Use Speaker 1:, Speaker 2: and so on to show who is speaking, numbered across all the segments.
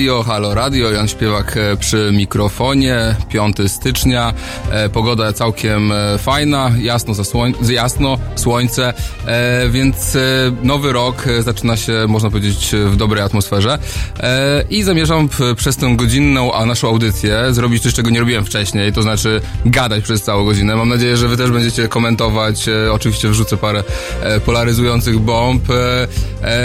Speaker 1: Radio.
Speaker 2: Halo Radio, Jan Śpiewak e, przy mikrofonie, 5 stycznia, e, pogoda całkiem e, fajna, jasno, za słoń jasno słońce, więc nowy rok zaczyna się, można powiedzieć, w dobrej atmosferze i zamierzam przez tę godzinną, a naszą audycję zrobić coś, czego nie robiłem wcześniej, to znaczy gadać przez całą godzinę. Mam nadzieję, że wy też będziecie komentować, oczywiście wrzucę parę polaryzujących bomb.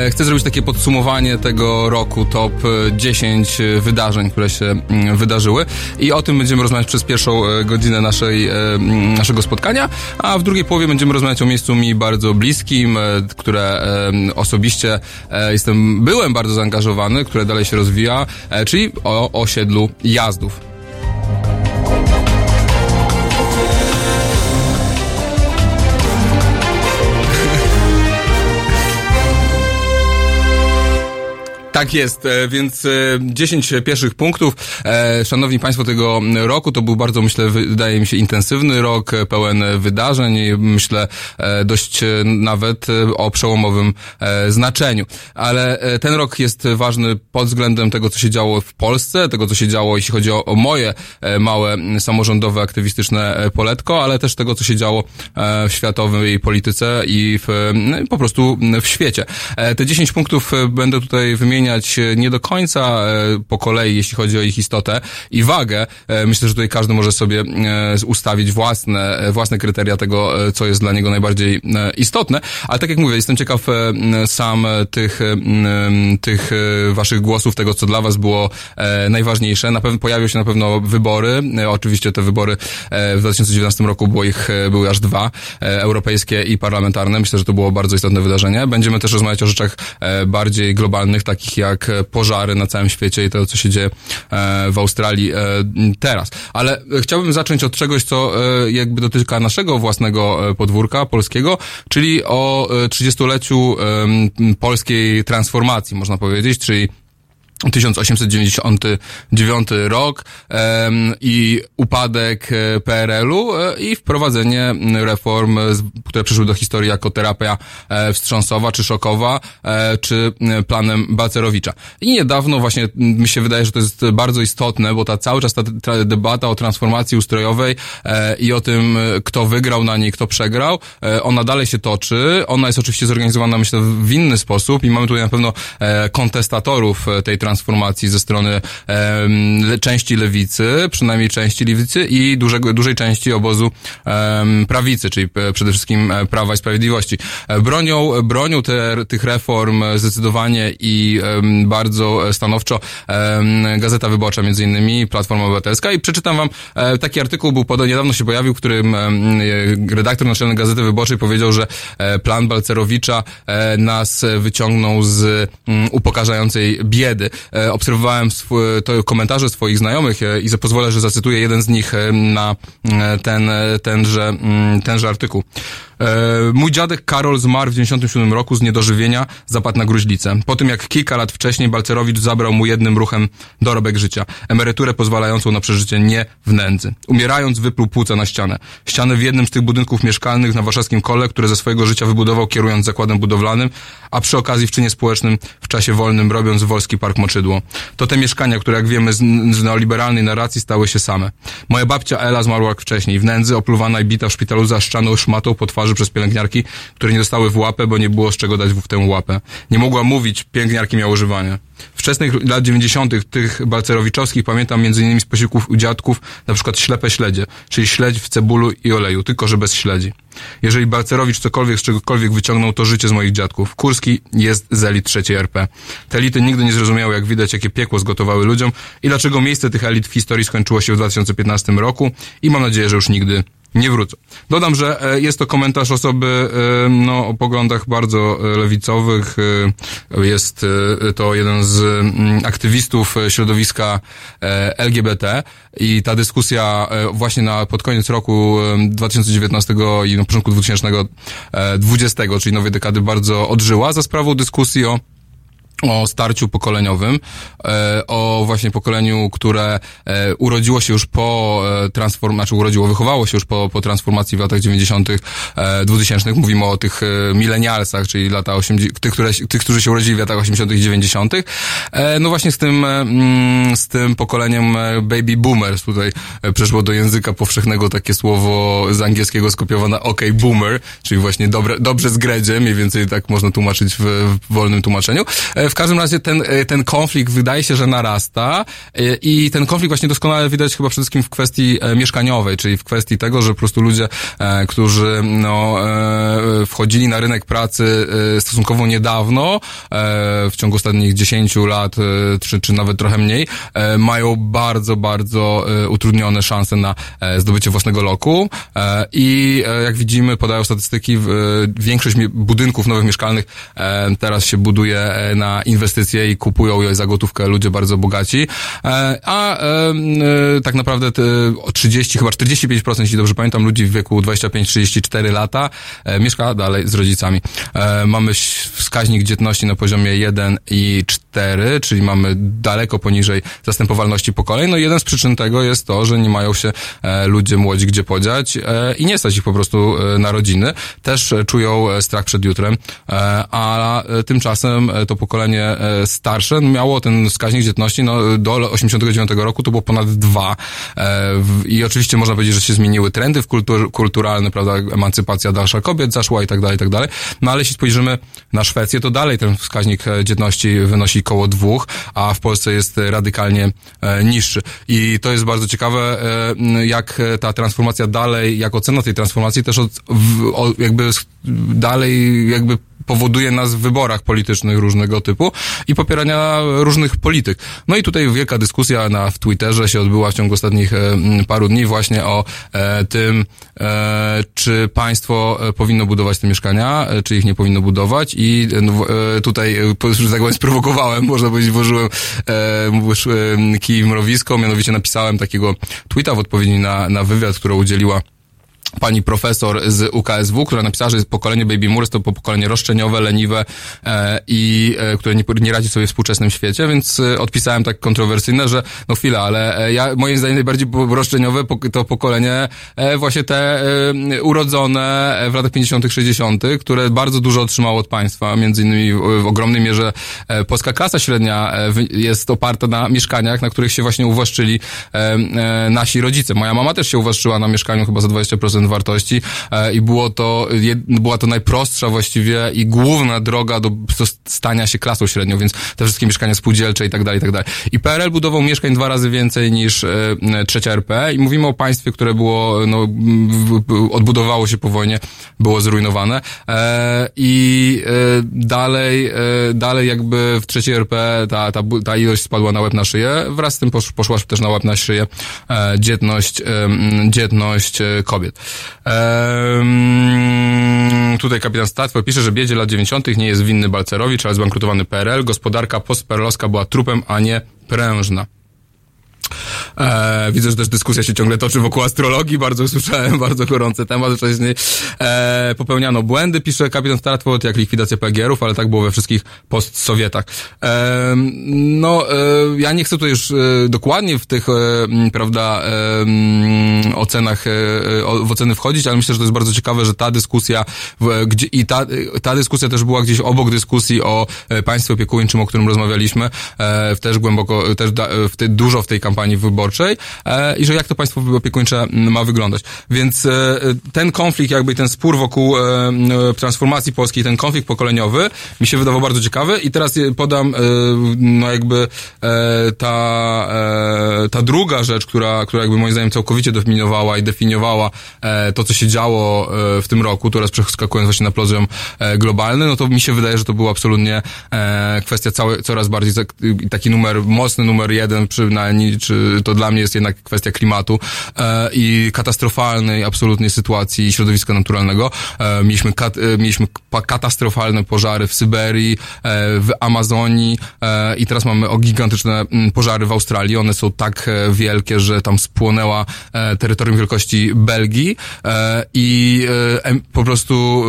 Speaker 2: Chcę zrobić takie podsumowanie tego roku, top e, 10 wydarzeń, które się mm, wydarzyły i o tym będziemy rozmawiać przez pierwszą e, godzinę naszej, e, mm, naszego spotkania, a w drugiej połowie będziemy rozmawiać o miejscu mi bardzo bliskim, e, które e, osobiście e, jestem, byłem bardzo zaangażowany, które dalej się rozwija, e, czyli o osiedlu Jazdów. Tak jest, e, więc e, 10 pierwszych punktów. E, Szanowni Państwo, tego roku to był bardzo, myślę, wydaje mi się, intensywny rok, e, pełen wydarzeń i myślę e, dość e, nawet e, o przełomowym e, znaczeniu. Ale e, ten rok jest ważny pod względem tego, co się działo w Polsce, tego, co się działo, jeśli chodzi o, moje e, małe samorządowe, aktywistyczne e, poletko, ale też tego, co się działo e, w światowej polityce i w, m, po prostu w świecie. E, Te 10 punktów e, będę tutaj wymieniać e, nie do końca e, po kolei, jeśli chodzi o ich istotę i wagę. E, Myślę, że tutaj każdy może sobie ustawić własne, własne kryteria tego, co jest dla niego najbardziej istotne. Ale tak jak mówię, jestem ciekaw sam tych, tych waszych głosów, tego, co dla was było najważniejsze. Na pewno pojawią się na pewno wybory. Oczywiście te wybory w 2019 roku było ich, były aż dwa, europejskie i parlamentarne. Myślę, że to było bardzo istotne wydarzenie. Będziemy też rozmawiać o rzeczach bardziej globalnych, takich jak e, pożary na całym świecie i to, co się dzieje e, w Australii e, teraz. Ale chciałbym zacząć od czegoś, co jakby dotyka naszego własnego podwórka polskiego, czyli o e, 30-leciu em, polskiej transformacji, można powiedzieć, czyli 1899 rok em, i upadek e, PRL-u e, i wprowadzenie reform, które przyszły do historii jako terapia e, wstrząsowa czy szokowa, czy planem Balcerowicza. I niedawno właśnie mi się wydaje, że to jest bardzo istotne, bo ta cały czas ta debata o transformacji ustrojowej i o tym, kto wygrał na niej, kto przegrał, ona dalej się toczy. Ona jest oczywiście zorganizowana, myślę, w inny sposób i mamy tutaj na pewno kontestatorów tej transformacji ze strony le- części lewicy, przynajmniej części lewicy i dużego, dużej części obozu em, prawicy, czyli e, przede wszystkim e, Prawa i Sprawiedliwości. E, Bronią, bronią te, tych reform e, zdecydowanie i em, bardzo e, stanowczo em, Gazeta Wyborcza między innymi, Platforma Obywatelska i przeczytam wam e, taki artykuł, był podany, niedawno się pojawił, w którym e, redaktor naczelny Gazety Wyborczej powiedział, że e, plan Balcerowicza e, nas e, wyciągnął z mm, upokarzającej biedy. E, Obserwowałem sw- to komentarze swoich znajomych e, i pozwolę, że zacytuję jeden z nich e, na ten, tenże, mm, tenże artykuł. E, Mój dziadek Karol zmarł w 97 roku z niedożywienia, zapadł na gruźlicę. Po tym jak kilka lat wcześniej Balcerowicz zabrał mu jednym ruchem dorobek życia. Emeryturę pozwalającą na przeżycie nie w nędzy. Umierając wypluł płuca na ścianę. Ścianę w jednym z tych budynków mieszkalnych na warszawskim kole, które ze swojego życia wybudował kierując zakładem budowlanym, a przy okazji w czynie społecznym w czasie wolnym robiąc Wolski Park Moczydło. To te mieszkania, które jak wiemy z, z neoliberalnej narracji stały się same. Moja babcia Ela zmarła jak wcześniej, w nędzy, opluwana i bita w szpitalu zaszczaną szmatą po twarzy przez pielęgniarki, które nie dostały w łapę, bo nie było z czego dać w tę łapę. Nie mogła mówić, pielęgniarki miały używanie. Wczesnych lat 90. tych balcerowiczowskich pamiętam między innymi z posiłków u dziadków, na przykład ślepe śledzie, czyli śledź w cebulu i oleju, tylko że bez śledzi. Jeżeli Balcerowicz cokolwiek z czegokolwiek wyciągnął, to życie z moich dziadków. Kurski jest z elit trzeciej RP. Te elity nigdy nie zrozumiały, jak widać, jakie piekło zgotowały ludziom i dlaczego miejsce tych elit w historii skończyło się w 2015 roku i mam nadzieję, że już nigdy nie wrócą. Dodam, że e, jest to komentarz osoby e, no, o poglądach bardzo e, lewicowych. Jest to jeden z mm, aktywistów środowiska LGBT i ta dyskusja właśnie na, pod koniec roku e, 2019 i na początku 2020, czyli nowej dekady bardzo odżyła za sprawą dyskusji o o starciu pokoleniowym, e, o właśnie pokoleniu, które e, urodziło się już po e, transformacji, znaczy urodziło, wychowało się już po, po transformacji w latach 90., 2000. Mówimy o tych milenialsach, czyli lata 80., tych, które, tych, którzy się urodzili w latach 80. i 90. No właśnie z tym, mm, z tym pokoleniem baby boomers tutaj przeszło do języka powszechnego takie słowo z angielskiego skopiowane ok boomer, czyli właśnie dobre, dobrze z gredzie, mniej więcej tak można tłumaczyć w, w wolnym tłumaczeniu. W każdym razie ten, e, ten konflikt wydaje się, że narasta e, i ten konflikt właśnie doskonale widać chyba przede wszystkim w kwestii e, mieszkaniowej, czyli w kwestii tego, że po prostu ludzie, którzy no, wchodzili na rynek pracy stosunkowo niedawno, w ciągu ostatnich 10 lat, czy, czy nawet trochę mniej, mają bardzo, bardzo utrudnione szanse na zdobycie własnego loku i jak widzimy, podają statystyki, większość budynków nowych mieszkalnych teraz się buduje na inwestycje i kupują je za gotówkę ludzie bardzo bogaci, e, a e, tak naprawdę 30, chyba 45%, jeśli dobrze pamiętam, ludzi w wieku 25-34 lata e, mieszka dalej z rodzicami. Mamy wskaźnik dzietności na poziomie 1 i 4, czyli mamy daleko poniżej zastępowalności pokoleń. No jeden z przyczyn tego jest to, że nie mają się ludzie młodzi gdzie podziać i nie stać ich po prostu na rodziny. Też czują strach przed jutrem, a tymczasem to pokolenie pokolenie e, starsze miało ten wskaźnik dzietności no, do 89 roku to było ponad dwa. E, I oczywiście można powiedzieć, że się zmieniły trendy w kultur, kulturalne, prawda, emancypacja dalsza kobiet zaszła i tak dalej, i tak dalej. No ale jeśli spojrzymy na Szwecję, to dalej ten wskaźnik e, dzietności wynosi koło dwóch, a w Polsce jest radykalnie niższy. I to jest bardzo ciekawe, jak ta transformacja dalej, jak ocena tej transformacji też od, w, jakby dalej jakby powoduje nas w wyborach politycznych różnego typu i popierania różnych polityk. No i tutaj wielka dyskusja na, w Twitterze się odbyła w ciągu ostatnich e, paru dni właśnie o e, tym, e, czy państwo powinno budować te mieszkania, czy ich nie powinno budować i no, tutaj, że tak powiem, sprowokowałem, można powiedzieć, włożyłem kij w mrowisko, mianowicie napisałem takiego tweeta w odpowiedzi na, na wywiad, który udzieliła pani profesor z UKSW, która napisała, że pokolenie baby boomers to pokolenie roszczeniowe, leniwe e, i e, które nie, nie radzi sobie w współczesnym świecie, więc e, odpisałem tak kontrowersyjne, że no chwila, ale e, ja moim zdaniem najbardziej roszczeniowe to pokolenie e, właśnie te e, urodzone w latach 50 60 które bardzo dużo otrzymało od państwa, między innymi w, w ogromnej mierze e, polska klasa średnia e, jest oparta na mieszkaniach, na których się właśnie uwłaszczyli e, e, nasi rodzice. Moja mama też się uwłaszczyła na mieszkaniu chyba za 20% wartości e, i było to, była to najprostsza właściwie i główna droga do, do stania się klasą średnią, więc te wszystkie mieszkania spółdzielcze i tak dalej, i tak dalej. I PRL budował mieszkań dwa razy więcej niż e, trzecia RP i mówimy o państwie, które było, no, odbudowało się po wojnie, było zrujnowane e, i dalej, dalej jakby w trzeciej RP ta, ta, ta ilość spadła na łeb na szyję, wraz z tym poszła też na łeb na szyję dzietność, dzietność kobiet. Ehm, tutaj kapitan Statwo pisze, że biedzie lat 90. nie jest winny Balcerowicz, ale zbankrutowany PRL. Gospodarka postperlowska była trupem, a nie prężna. E, widzę, że też dyskusja się ciągle toczy wokół astrologii, bardzo słyszałem, bardzo gorący temat wcześniej. E, popełniano błędy, pisze kapitan Startwood, jak likwidacja PGR-ów, ale tak było we wszystkich postsowietach. E, no, e, ja nie chcę tu już e, dokładnie w tych, e, prawda, e, ocenach, e, w oceny wchodzić, ale myślę, że to jest bardzo ciekawe, że ta dyskusja, w, gdzie, i ta, ta dyskusja też była gdzieś obok dyskusji o e, państwie opiekuńczym, o którym rozmawialiśmy, e, też głęboko, też da, w te, dużo w tej kampanii wyborczej e, i że jak to państwo opiekuńcze ma wyglądać. Więc e, ten konflikt, jakby ten spór wokół e, transformacji polskiej, ten konflikt pokoleniowy mi się wydawał bardzo ciekawy i teraz podam no jakby ta, ta druga rzecz, która, która jakby moim zdaniem całkowicie definiowała i definiowała to, co się działo w tym roku, teraz przeskakując właśnie na poziom globalny, no to mi się wydaje, że to był absolutnie kwestia całe, coraz bardziej taki numer, mocny numer jeden przynajmniej, czy to dla mnie jest jednak kwestia klimatu e, i katastrofalnej absolutnie sytuacji środowiska naturalnego. E, mieliśmy, kat, e, mieliśmy katastrofalne pożary w Syberii, e, w Amazonii e, i teraz mamy o gigantyczne mm, pożary w Australii. One są tak e, wielkie, że tam spłonęła terytorium wielkości Belgii i po prostu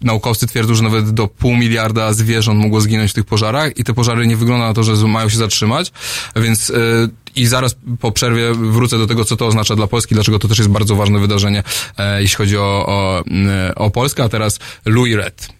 Speaker 2: naukowcy twierdzą, że nawet do pół miliarda zwierząt mogło zginąć w tych pożarach i te pożary nie wygląda na to, że mają się zatrzymać, więc i zaraz po przerwie wrócę do tego, co to oznacza dla Polski, dlaczego to też jest bardzo ważne wydarzenie, e, jeśli chodzi o, o, o Polskę, a teraz Louis Red.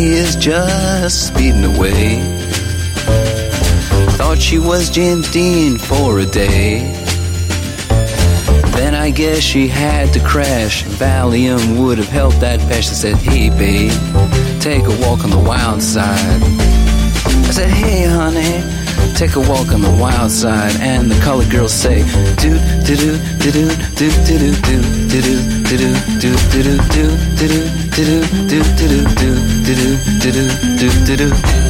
Speaker 3: Jackie is just speeding away. Thought she was James Dean for a day. Then I guess she had to crash. Valium would have helped that. I said, Hey, babe, take a walk on the wild side. I said, Hey, honey, take a walk on the wild side. And the colored girls say, Do, do, do, do, do, do, do, do, do, do, do, do, do, do, do, do, do do do do do do do do do do do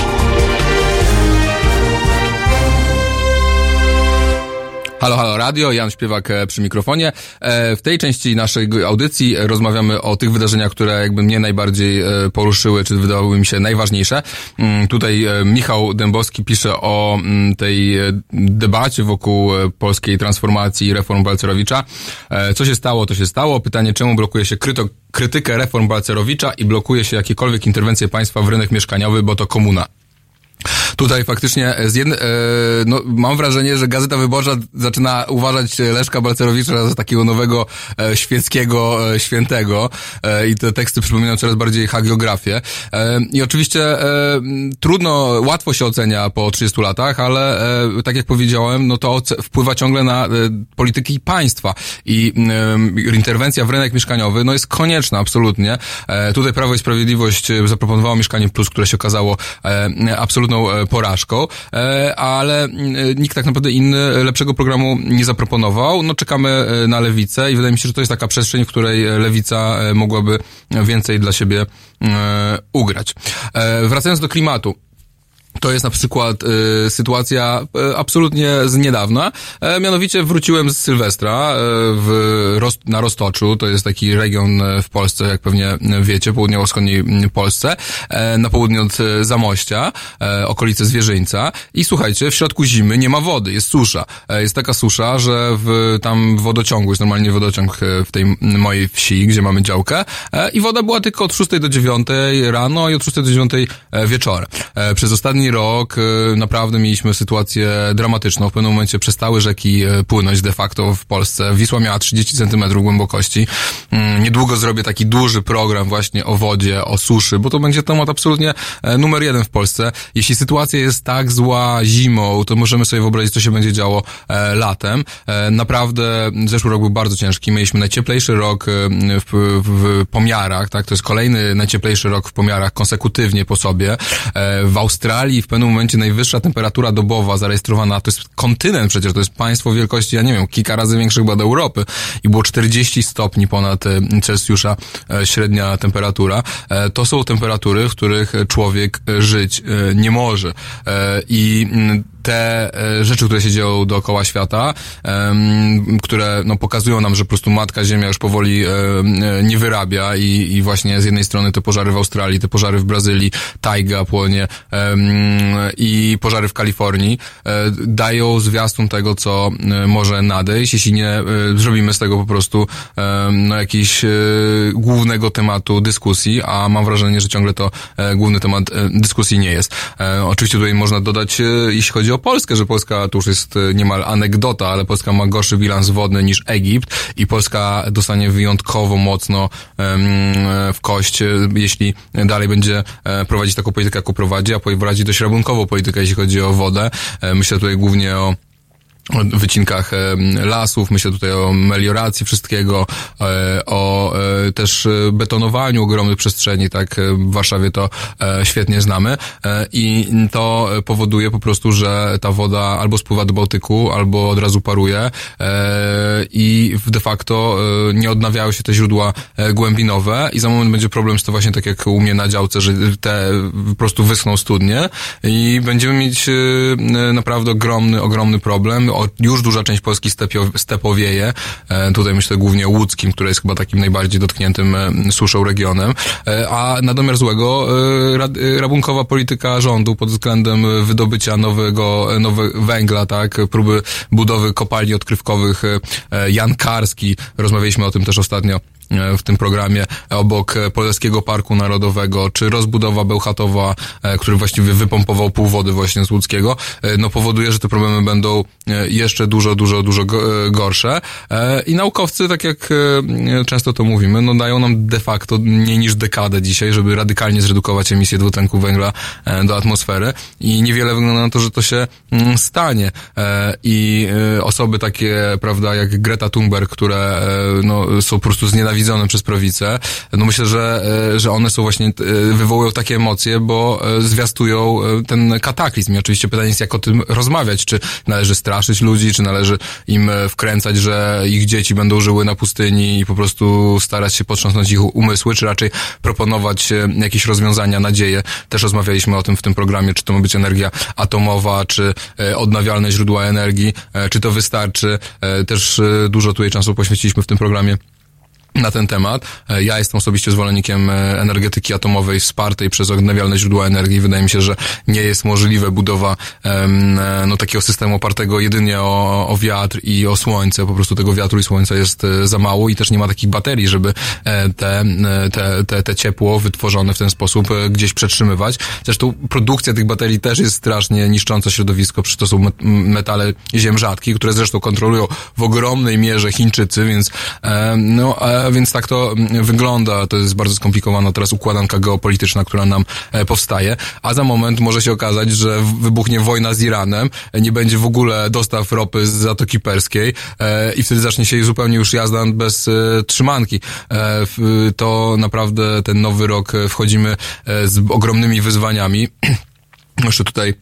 Speaker 2: Halo, halo radio, Jan Śpiewak e, przy mikrofonie. E, w tej części naszej audycji rozmawiamy o tych wydarzeniach, które jakby mnie najbardziej e, poruszyły, czy wydawały mi się najważniejsze. Mm, tutaj Michał Dębowski pisze o mm, tej debacie wokół polskiej transformacji i reform Balcerowicza. Co się stało, to się stało. Pytanie, czemu blokuje się kryto, krytykę reform Balcerowicza i blokuje się jakiekolwiek interwencje państwa w rynek mieszkaniowy, bo to komuna. Tutaj faktycznie z jedne, e, no, mam wrażenie, że Gazeta Wyborcza zaczyna uważać Leszka Balcerowicza za takiego nowego e, świeckiego e, świętego e, i te teksty przypominają coraz bardziej hagiografię. E, I oczywiście e, trudno, łatwo się ocenia po 30 latach, ale e, tak jak powiedziałem, no to wpływa ciągle na e, polityki państwa i e, interwencja w rynek mieszkaniowy no jest konieczna absolutnie. E, tutaj Prawo i Sprawiedliwość zaproponowało Mieszkanie Plus, które się okazało e, absolutną e, porażką, e, ale nikt tak naprawdę inny lepszego programu nie zaproponował. No czekamy e, na lewicę i wydaje mi się, że to jest taka przestrzeń, w której lewica e, mogłaby więcej dla siebie ugrać. Wracając do klimatu. To jest na przykład y, sytuacja y, absolutnie z niedawna. E, mianowicie wróciłem z Sylwestra y, w, na Roztoczu, to jest taki region w Polsce, jak pewnie wiecie, południowo-wschodniej Polsce, e, na południe od Zamościa, e, okolice Zwierzyńca. I słuchajcie, w środku zimy nie ma wody, jest susza. E, jest taka susza, że w, tam w wodociągu, jest normalnie wodociąg w tej mojej wsi, gdzie mamy działkę, e, i woda była tylko od 6 do 9 rano i od 6 do 9 wieczorem. E, przez ostatni rok y, naprawdę mieliśmy sytuację dramatyczną. W pewnym momencie przestały rzeki y, płynąć de facto w Polsce. Wisła miała 30 centymetrów głębokości. Mm, niedługo zrobię taki duży program właśnie o wodzie, o suszy, bo to będzie temat absolutnie e, numer jeden w Polsce. Jeśli sytuacja jest tak zła zimą, to możemy sobie wyobrazić, co się będzie działo e, latem. E, naprawdę zeszły rok był bardzo ciężki. Mieliśmy najcieplejszy rok w, w pomiarach, tak? To jest kolejny najcieplejszy rok w pomiarach konsekutywnie po sobie. W Australii W pewnym momencie najwyższa temperatura dobowa zarejestrowana, to jest kontynent przecież, to jest państwo wielkości, ja nie wiem, kilka razy większych chyba Europy i było 40 stopni ponad e, Celsjusza e, średnia temperatura. E, to są temperatury, w których człowiek żyć nie może. I te e, rzeczy, które się dzieją dookoła świata, które no, pokazują nam, że po prostu Matka Ziemia już powoli e, nie wyrabia i, i właśnie z jednej strony te pożary w Australii, te pożary w Brazylii, tajga płonie i pożary w Kalifornii e, dają zwiastun tego, co może nadejść, jeśli nie zrobimy z tego po prostu no, jakiś głównego tematu dyskusji, a mam wrażenie, że ciągle to główny temat dyskusji nie jest. Oczywiście tutaj można dodać, jeśli chodzi o Polskę, że Polska to już jest e, niemal anegdota, ale Polska ma gorszy bilans wodny niż Egipt i Polska dostanie wyjątkowo mocno w kość, e, jeśli dalej będzie e, prowadzić taką politykę, jaką prowadzi, a prowadzi dość rabunkową politykę, jeśli chodzi o wodę. Myślę tutaj głównie o wycinkach lasów, myślę tutaj o melioracji wszystkiego, e, o e, też betonowaniu ogromnych przestrzeni, tak w Warszawie to e, świetnie znamy. I to powoduje po prostu, że ta woda albo spływa do Bałtyku, albo od razu paruje i de facto nie odnawiają się te źródła głębinowe i za moment będzie problem z to właśnie tak jak u mnie na działce, że te po prostu wyschną studnie i będziemy mieć naprawdę ogromny, ogromny problem już duża część Polski stepowieje. E, tutaj myślę głównie łódzkim, które jest chyba takim najbardziej dotkniętym e, suszą regionem. E, a na domiar złego rabunkowa polityka rządu pod względem wydobycia nowego, nowego węgla, tak, próby budowy kopalni odkrywkowych Jan Karski, rozmawialiśmy o tym też ostatnio w tym programie obok Polskiego Parku Narodowego, czy rozbudowa Bełchatowa, e, który właściwie wypompował pół wody właśnie z Łódzkiego, e, no powoduje, że te problemy będą jeszcze dużo, dużo, dużo gorsze. I naukowcy, tak jak często to mówimy, no dają nam de facto mniej niż dekadę dzisiaj, żeby radykalnie zredukować emisję dwutlenku węgla do atmosfery i niewiele wygląda na to, że to się mm, stanie. I osoby takie, prawda, jak Greta Thunberg, które no, są po prostu znienawidzone nienawidzonym przez prawicę, no myślę, że, e, że one są właśnie, e, wywołują takie emocje, bo e, zwiastują ten kataklizm. I oczywiście pytanie jest, jak o tym rozmawiać. Czy należy straszyć ludzi, czy należy im wkręcać, że ich dzieci będą żyły na pustyni i po prostu starać się potrząsnąć ich umysły, czy raczej proponować jakieś rozwiązania, nadzieje. Też rozmawialiśmy o tym w tym programie, czy to ma być energia atomowa, czy odnawialne źródła energii, czy to wystarczy. Też dużo tutaj czasu poświęciliśmy w tym programie na ten temat. E, Ja jestem osobiście zwolennikiem e, energetyki atomowej wspartej przez odnawialne źródła energii. Wydaje mi się, że nie jest możliwe budowa e, no, takiego systemu opartego jedynie o, o wiatr i o słońce. Po prostu tego wiatru i słońca jest za mało i też nie ma takich baterii, żeby te, te, te, te ciepło wytworzone w ten sposób gdzieś przetrzymywać. Zresztą produkcja tych baterii też jest strasznie niszcząca środowisko, przecież to są met- metale ziem rzadkich, które zresztą kontrolują w ogromnej mierze Chińczycy, więc no, więc tak to mm, wygląda. To jest bardzo skomplikowana teraz układanka geopolityczna, która nam e, powstaje, a za moment może się okazać, że wybuchnie wojna z Iranem, nie będzie w ogóle dostaw ropy z Zatoki Perskiej e, i wtedy zacznie się zupełnie już jazda bez e, trzymanki. To naprawdę ten nowy rok wchodzimy z ogromnymi wyzwaniami. Jeszcze tutaj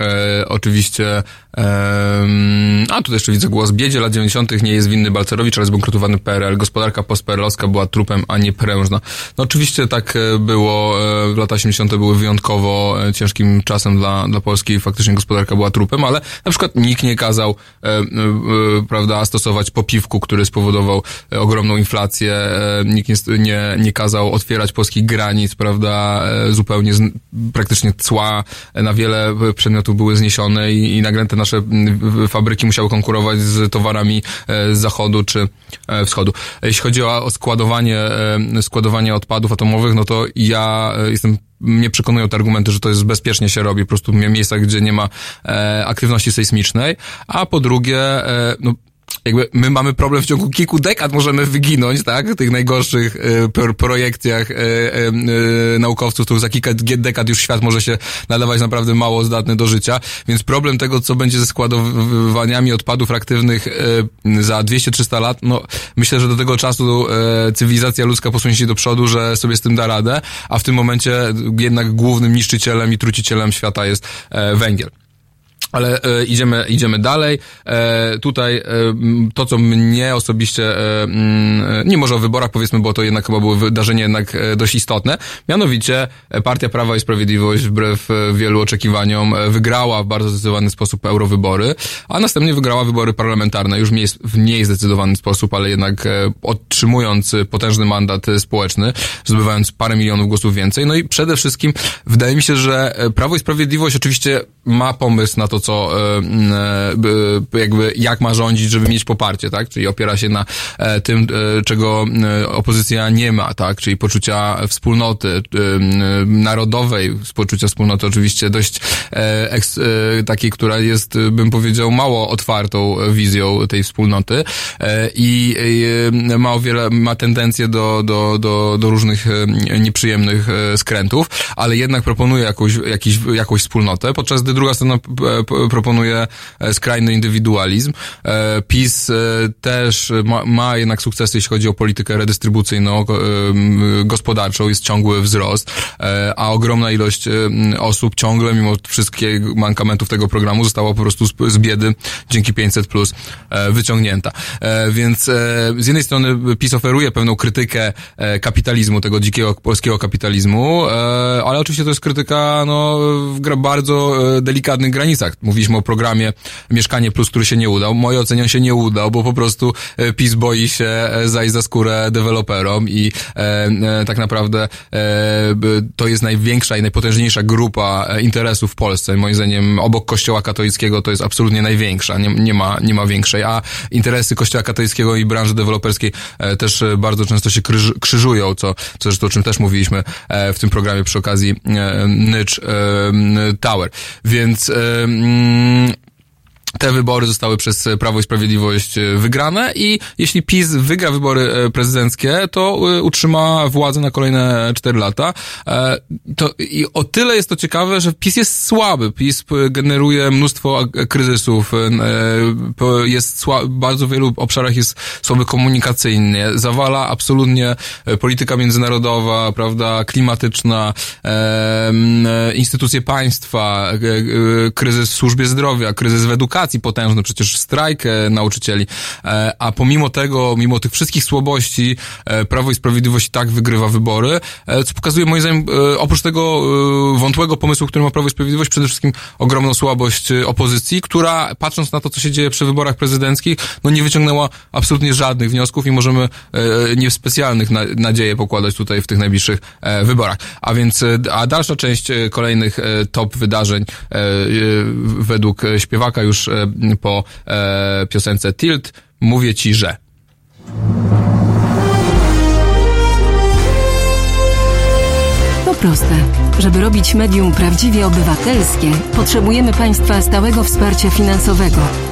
Speaker 2: E, oczywiście, em, a tutaj jeszcze widzę głos. Biedzie lat 90. nie jest winny Balcerowicz, ale zbankrutowany PRL. Gospodarka postperelowska była trupem, a nie prężna. No oczywiście tak e, było, e, lata 80. były wyjątkowo e, ciężkim czasem dla, dla Polski. Faktycznie gospodarka była trupem, ale na przykład nikt nie kazał, e, e, e, prawda, stosować popiwku, który spowodował e, ogromną inflację. E, nikt nie, nie, nie kazał otwierać polskich granic, prawda, e, zupełnie z, praktycznie cła na wiele e, przedmiotów były zniesione i, i nagle te nasze mm, fabryki musiały konkurować z towarami e, z zachodu czy e, wschodu. Jeśli chodzi o, o składowanie, e, składowanie odpadów atomowych, no to ja e, jestem mnie przekonują te argumenty, że to jest bezpiecznie się robi, po prostu w miejscach, gdzie nie ma e, aktywności sejsmicznej, a po drugie, e, no, jakby my mamy problem w ciągu kilku dekad możemy wyginąć, tak, tych najgorszych e, pro, projekcjach e, e, e, naukowców, to za kilka dekad już świat może się nadawać naprawdę mało zdatny do życia, więc problem tego, co będzie ze składowaniami odpadów aktywnych e, za 200-300 lat, no myślę, że do tego czasu e, cywilizacja ludzka posunie się do przodu, że sobie z tym da radę, a w tym momencie jednak głównym niszczycielem i trucicielem świata jest e, węgiel. Ale e, idziemy, idziemy dalej. E, tutaj e, to, co mnie osobiście, e, nie może o wyborach powiedzmy, bo to jednak chyba było wydarzenie jednak e, dość istotne. Mianowicie e, Partia Prawa i Sprawiedliwość wbrew e, wielu oczekiwaniom wygrała w bardzo zdecydowany sposób eurowybory, a następnie wygrała wybory parlamentarne już mniej, w mniej zdecydowany sposób, ale jednak otrzymując potężny mandat społeczny, zdobywając parę milionów głosów więcej. No i przede wszystkim wydaje mi się, że Prawo i Sprawiedliwość oczywiście ma pomysł na to, co e, e, jakby jak ma rządzić, żeby mieć poparcie, tak? Czyli opiera się na e, tym, czego opozycja nie ma, tak? Czyli poczucia wspólnoty narodowej, poczucia wspólnoty oczywiście dość eks, takiej, która jest, bym powiedział, mało otwartą wizją tej wspólnoty i ma o wiele, ma tendencję do, do, do, do różnych nieprzyjemnych skrętów, ale jednak proponuje jakąś, jakiś, jakąś wspólnotę, podczas gdy druga strona proponuje e, skrajny indywidualizm. E, PiS e, też ma, ma jednak sukcesy, jeśli chodzi o politykę redystrybucyjną, gospodarczą, jest ciągły wzrost, a ogromna ilość osób ciągle, mimo wszystkich mankamentów tego programu, została po prostu z, biedy dzięki 500 plus wyciągnięta. Więc z jednej strony PiS oferuje pewną krytykę kapitalizmu, tego dzikiego polskiego kapitalizmu, ale oczywiście to jest krytyka no, w bardzo delikatnych granicach. Mówiliśmy o programie Mieszkanie Plus, który się nie udał. Moje ocenie on się nie udał, bo po prostu e, PiS boi się e, zajść za skórę deweloperom i e, e, tak naprawdę e, to jest największa i najpotężniejsza grupa interesów w Polsce. Moim zdaniem obok Kościoła katolickiego to jest absolutnie największa, nie, nie, ma, nie ma większej, a interesy Kościoła katolickiego i branży deweloperskiej e, też bardzo często się krzyż, krzyżują, co, co zresztą o czym też mówiliśmy w tym programie przy okazji Nycz Tower. Więc e, mm, te wybory zostały przez Prawo i Sprawiedliwość e, wygrane i jeśli PiS wygra wybory e, prezydenckie, to e, utrzyma władzę na kolejne 4 lata. To, I o tyle jest to ciekawe, że PiS jest słaby. PiS generuje mnóstwo kryzysów, jest słaby, bardzo wielu obszarach jest słaby komunikacyjnie, zawala absolutnie polityka międzynarodowa, prawda, klimatyczna, instytucje państwa, kryzys w służbie zdrowia, kryzys w edukacji potężny, przecież strajk e, nauczycieli, e, a pomimo tego, mimo tych wszystkich słabości, e, Prawo i Sprawiedliwość i tak wygrywa wybory, co pokazuje moim zdaniem, oprócz tego wątłego pomysłu, który ma Prawo i Sprawiedliwość, przede wszystkim ogromną słabość opozycji, która patrząc na to, co się dzieje przy wyborach prezydenckich, no nie wyciągnęła absolutnie żadnych wniosków i możemy nie specjalnych nadzieje pokładać tutaj w tych najbliższych wyborach. A więc, a dalsza część kolejnych top wydarzeń według śpiewaka już po e, piosence Tilt Mówię Ci, że.
Speaker 4: To proste. Żeby robić medium prawdziwie obywatelskie, potrzebujemy Państwa stałego wsparcia finansowego.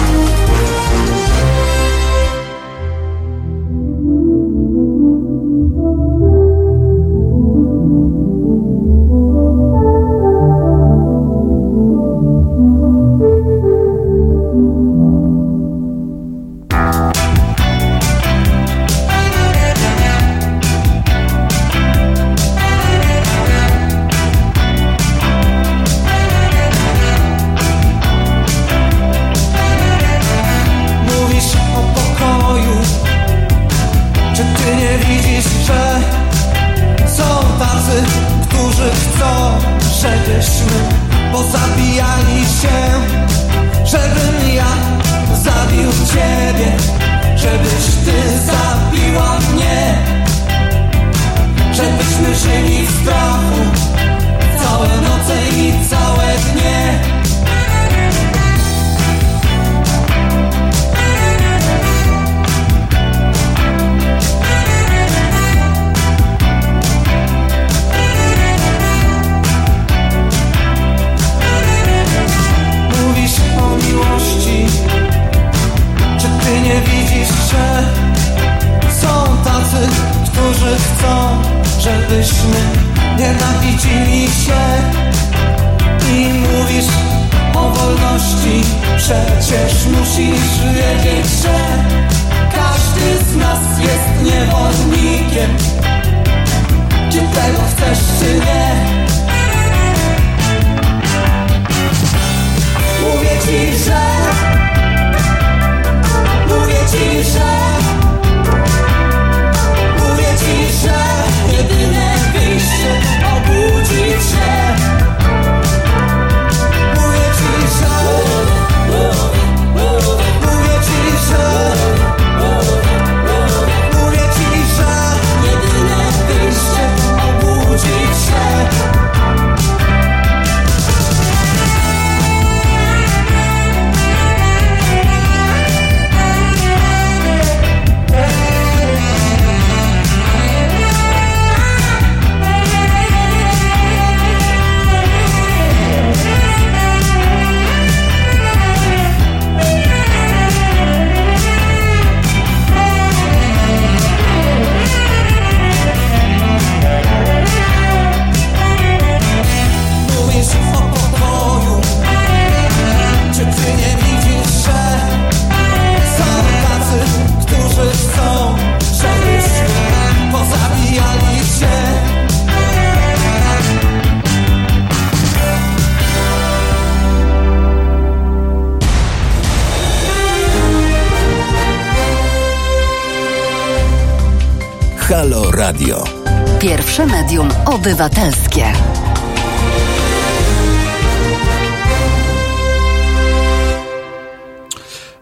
Speaker 4: Obywatelskie.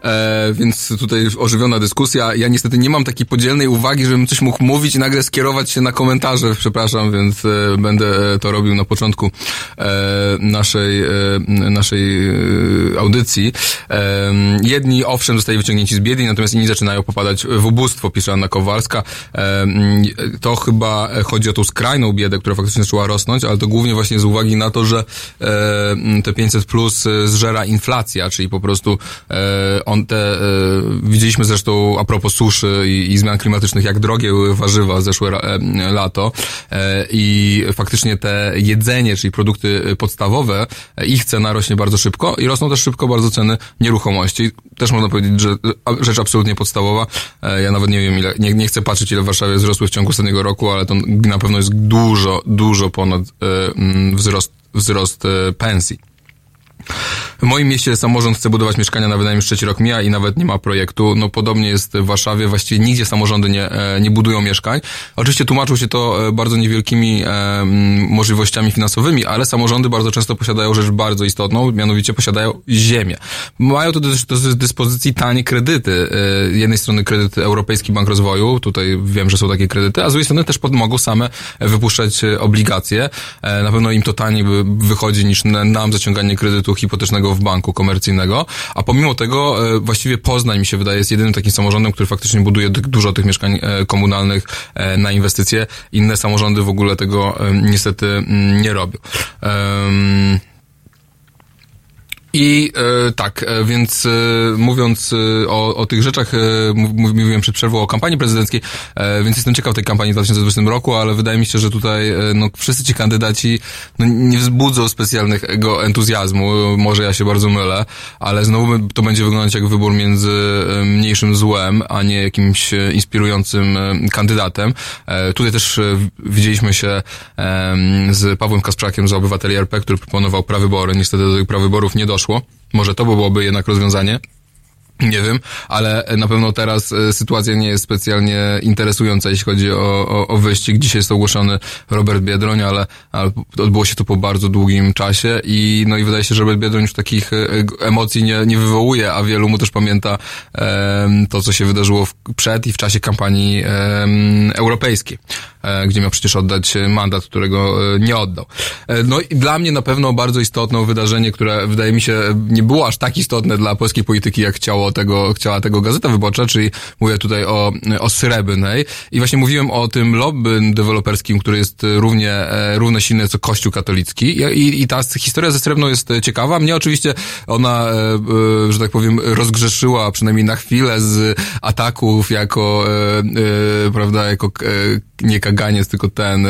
Speaker 2: e, więc tutaj ożywiona dyskusja. Ja niestety nie mam takiej podzielnej uwagi, żebym coś mógł mówić i nagle skierować się na komentarze, przepraszam, więc e, będę e, to robił na początku naszej, e, naszej e, audycji. E, jedni owszem zostali wyciągnięci z biedy, natomiast inni zaczynają popadać w ubóstwo, pisze Anna Kowalska. E, to chyba chodzi o tą skrajną biedę, która faktycznie zaczęła rosnąć, ale to głównie właśnie z uwagi na to, że e, te 500 plus e, zżera inflacja, czyli po prostu e, on te, e, widzieliśmy zresztą a propos suszy i, i zmian klimatycznych, jak drogie były warzywa zeszłe e, lato e, i faktycznie te jedzenie, czyli produkty podstawowe, e, ich cena rośnie bardzo szybko i rosną też szybko bardzo ceny nieruchomości. Też można powiedzieć, że rzecz absolutnie podstawowa. E, ja nawet nie wiem ile, nie, nie chcę patrzeć ile w Warszawie wzrosły w ciągu ostatniego roku, ale to na pewno jest dużo, dużo ponad e, mm, wzrost, wzrost e, pensji. W moim mieście samorząd chce budować mieszkania na wynajem już trzeci rok mija i nawet nie ma projektu. No podobnie jest w Warszawie, właściwie nigdzie samorządy nie, e, nie budują mieszkań. Oczywiście tłumaczą się to e, bardzo niewielkimi e, możliwościami finansowymi, ale samorządy bardzo często posiadają rzecz bardzo istotną, mianowicie posiadają ziemię. Mają to do, dyspozycji tanie kredyty. E, Z jednej strony kredyt Europejski Bank Rozwoju, tutaj wiem, że są takie kredyty, a z drugiej strony też mogą same wypuszczać obligacje. Na pewno im to taniej wychodzi niż nam zaciąganie kredytu hipotecznego w banku komercyjnego, a pomimo tego e, właściwie Poznań mi się wydaje jest jedynym takim samorządem, który faktycznie buduje dużo tych mieszkań e, komunalnych e, na inwestycje. Inne samorządy w ogóle tego niestety mm, nie robią. Em, i e, tak, e, więc e, mówiąc e, o, o tych rzeczach, e, mów- mów- mówiłem przed przerwą o kampanii prezydenckiej, e, więc jestem ciekaw tej kampanii w 2020 roku, ale wydaje mi się, że tutaj e, no, wszyscy ci kandydaci no, nie wzbudzą specjalnego entuzjazmu. Może ja się bardzo mylę, ale znowu to będzie wyglądać jak wybór między e, mniejszym złem, a nie jakimś e, inspirującym e, kandydatem. E, Tutaj też e, widzieliśmy się em, z Pawłem Kasprzakiem z Obywateli RP, który proponował prawybory. Niestety do tych prawyborów nie doszło. Może to byłoby jednak rozwiązanie. Nie wiem, ale na pewno teraz e, sytuacja nie jest specjalnie interesująca, jeśli chodzi o, o, o wyścig. Dzisiaj jest ogłoszony Robert Biedroń, ale, ale odbyło się to po bardzo długim czasie i no i wydaje się, że Robert Biedroń już takich e, g- emocji nie, nie wywołuje, a wielu mu też pamięta to, co się wydarzyło w, przed i w czasie kampanii europejskiej, e, gdzie miał przecież oddać e, mandat, którego e, nie oddał. E, No i dla mnie na pewno bardzo istotne wydarzenie, które wydaje mi się e, nie było aż tak istotne dla polskiej polityki, jak chciało tego, chciała tego Gazeta Wyborcza, czyli mówię tutaj o, o Srebrnej i właśnie mówiłem o tym lobby deweloperskim, który jest równie, e, równie silny co Kościół katolicki I, i, ta historia ze Srebrną jest e, ciekawa. Mnie oczywiście ona, e, e, że tak powiem, rozgrzeszyła przynajmniej na chwilę z ataków jako, e, e, prawda, jako e, nie kaganiec, tylko ten,